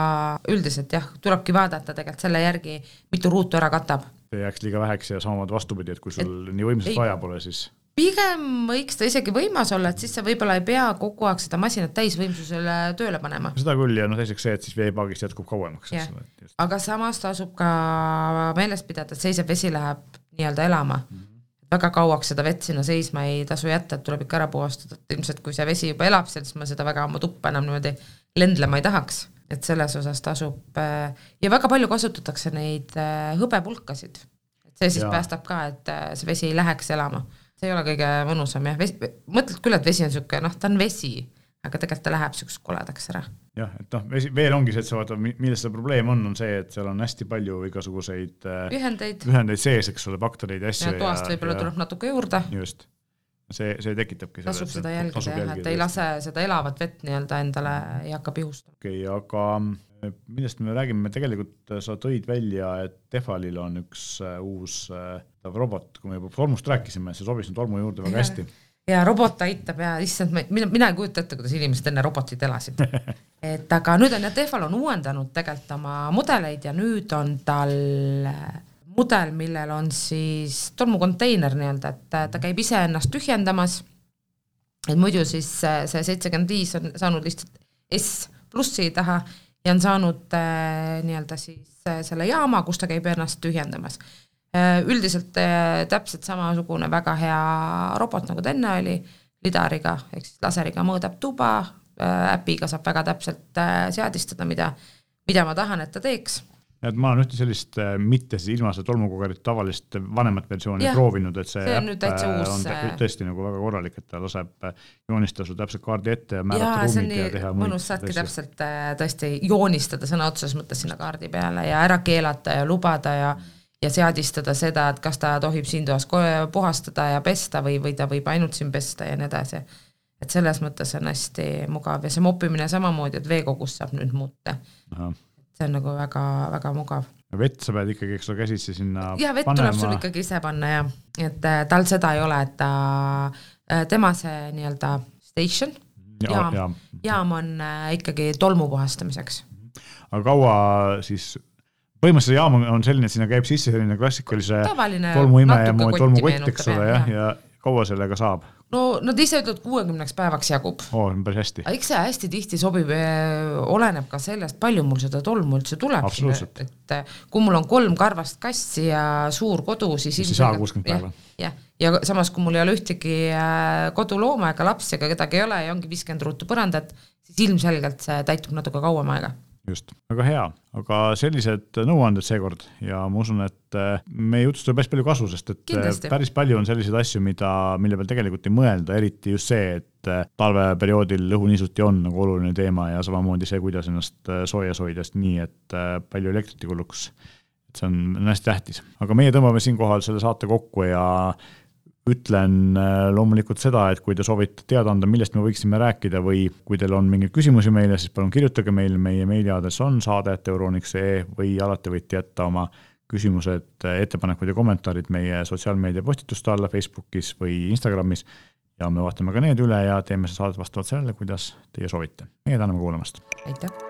üldiselt jah, tulebki vaadata tegelikult selle järgi, mitu ruutu ära katab. Ei jääks liiga väheks ja samamoodi vastupidi, et kui sul et, nii võimsat vaja pole, siis pigem võiks ta isegi võimas olla, et siis sa võib-olla ei pea kogu aeg seda masinat täisvõimsusele tööle panema. seda küll ja noh, teiseks see, et siis veepaagist jätkub kauemaks, aga samas tasub ka meeles pidada, et seisev vesi läheb nii-öelda elama mm. -hmm. väga kauaks seda vett sinna seisma ei tasu jätta, et tuleb ikka ära puhastada, et ilmselt kui see vesi juba elab seal, siis ma seda väga oma tuppa enam niimoodi lendlema ei tahaks. Et selles osas tasub äh, ja väga palju kasutatakse neid äh, hõbepulkasid. et see siis ja. päästab ka, et äh, see vesi ei läheks elama see ei ole kõige mõnusam jah, mõtled küll, et vesi on niisugune noh, ta on vesi, aga tegelikult ta läheb niisuguseks koledaks ära. jah, et noh, vesi, veel ongi see, et sa vaatad, milles see probleem on, on see, et seal on hästi palju igasuguseid ühendeid, ühendeid sees, eks ole, baktereid ja asju. toast võib-olla tuleb natuke juurde. just, see, see tekitabki tasub seda jälgida jah, et ei lase seda elavat vett nii-öelda endale ei hakka pihustama. okei okay,, aga millest me räägime, tegelikult sa tõid välja, et Tefalil on üks uh, uus robot, kui me juba tolmust rääkisime, see sobis nüüd tolmu juurde väga hästi. ja robot aitab ja issand, mina, mina ei kujuta ette, kuidas inimesed enne robotid elasid et aga nüüd on jah, Tefal on uuendanud tegelikult oma mudeleid ja nüüd on tal mudel, millel on siis tolmukonteiner nii-öelda, et ta käib iseennast tühjendamas. et muidu siis see seitsekümmend viis on saanud lihtsalt S plussi taha ja on saanud äh, nii-öelda siis äh, selle jaama, kus ta käib ennast tühjendamas äh,. üldiselt äh, täpselt samasugune väga hea robot, nagu ta enne oli, lidariga ehk siis laseriga mõõdab tuba äh,, äpiga saab väga täpselt äh, seadistada, mida, mida ma tahan, et ta teeks et ma olen ühte sellist äh, mitte siis ilma selle tolmuga tavalist vanemat versiooni ja, proovinud, et see, see on, äh, uus, on äh, tõesti nagu väga korralik, et ta laseb joonistada sul täpselt kaardi ette ja määrata ruumid ja teha mõnus, saadki täpselt tõesti joonistada sõna otseses mõttes sinna kaardi peale ja ära keelata ja lubada ja ja seadistada seda, et kas ta tohib siin toas puhastada ja pesta või, või ta võib ainult siin pesta ja nii edasi. et selles mõttes on hästi mugav ja see moppimine samamoodi, et veekogus saab nüüd muuta see on nagu väga-väga mugav. vett sa pead ikkagi, eks ole, käsitsi sinna ja vett panema. tuleb sul ikkagi ise panna jah, et äh, tal seda ei ole, et ta, äh, tema see nii-öelda station, jaam, jaam., jaam on äh, ikkagi tolmu puhastamiseks. aga kaua siis põhimõtteliselt jaam on selline, et sinna käib sisse selline klassikalise tolmuimeja moodi tolmukott, eks ole, jah, ja kaua sellega saab? No nad ise ütlevad, kuuekümneks päevaks jagub. oo, päris hästi. eks see hästi tihti sobib, eh, oleneb ka sellest, palju mul seda tolmu üldse tuleb. et eh, kui mul on kolm karvast kassi ja suur kodu, siis siis ei saa kuuskümmend päeva. jah, ja samas, kui mul ei ole ühtegi eh, kodulooma ega lapsi ega kedagi ei ole ja ongi viiskümmend ruutu põrandat, siis ilmselgelt see täitub natuke kauem aega just, väga hea, aga sellised nõuanded seekord ja ma usun, et äh, meie jutust tuleb hästi palju kasu, sest et äh, Kindlasti. päris palju on selliseid asju, mida, mille peal tegelikult ei mõelda, eriti just see, et äh, talveperioodil õhuniisuti on nagu oluline teema ja samamoodi see, kuidas ennast soojas hoida, sest nii, et palju elektrit ei kuluks. et see on, on hästi tähtis, aga meie tõmbame siinkohal selle saate kokku ja ütlen äh, loomulikult seda, et kui te soovite teada anda, millest me võiksime rääkida või kui teil on mingeid küsimusi meile, siis palun kirjutage meile, meie meiliaadress on saade.euroniks.ee või alati võite jätta oma küsimused, ettepanekud ja kommentaarid meie sotsiaalmeedia postituste alla Facebookis või Instagramis ja me vaatame ka need üle ja teeme saadet vastavalt sellele, kuidas teie soovite. meie täname kuulamast! aitäh!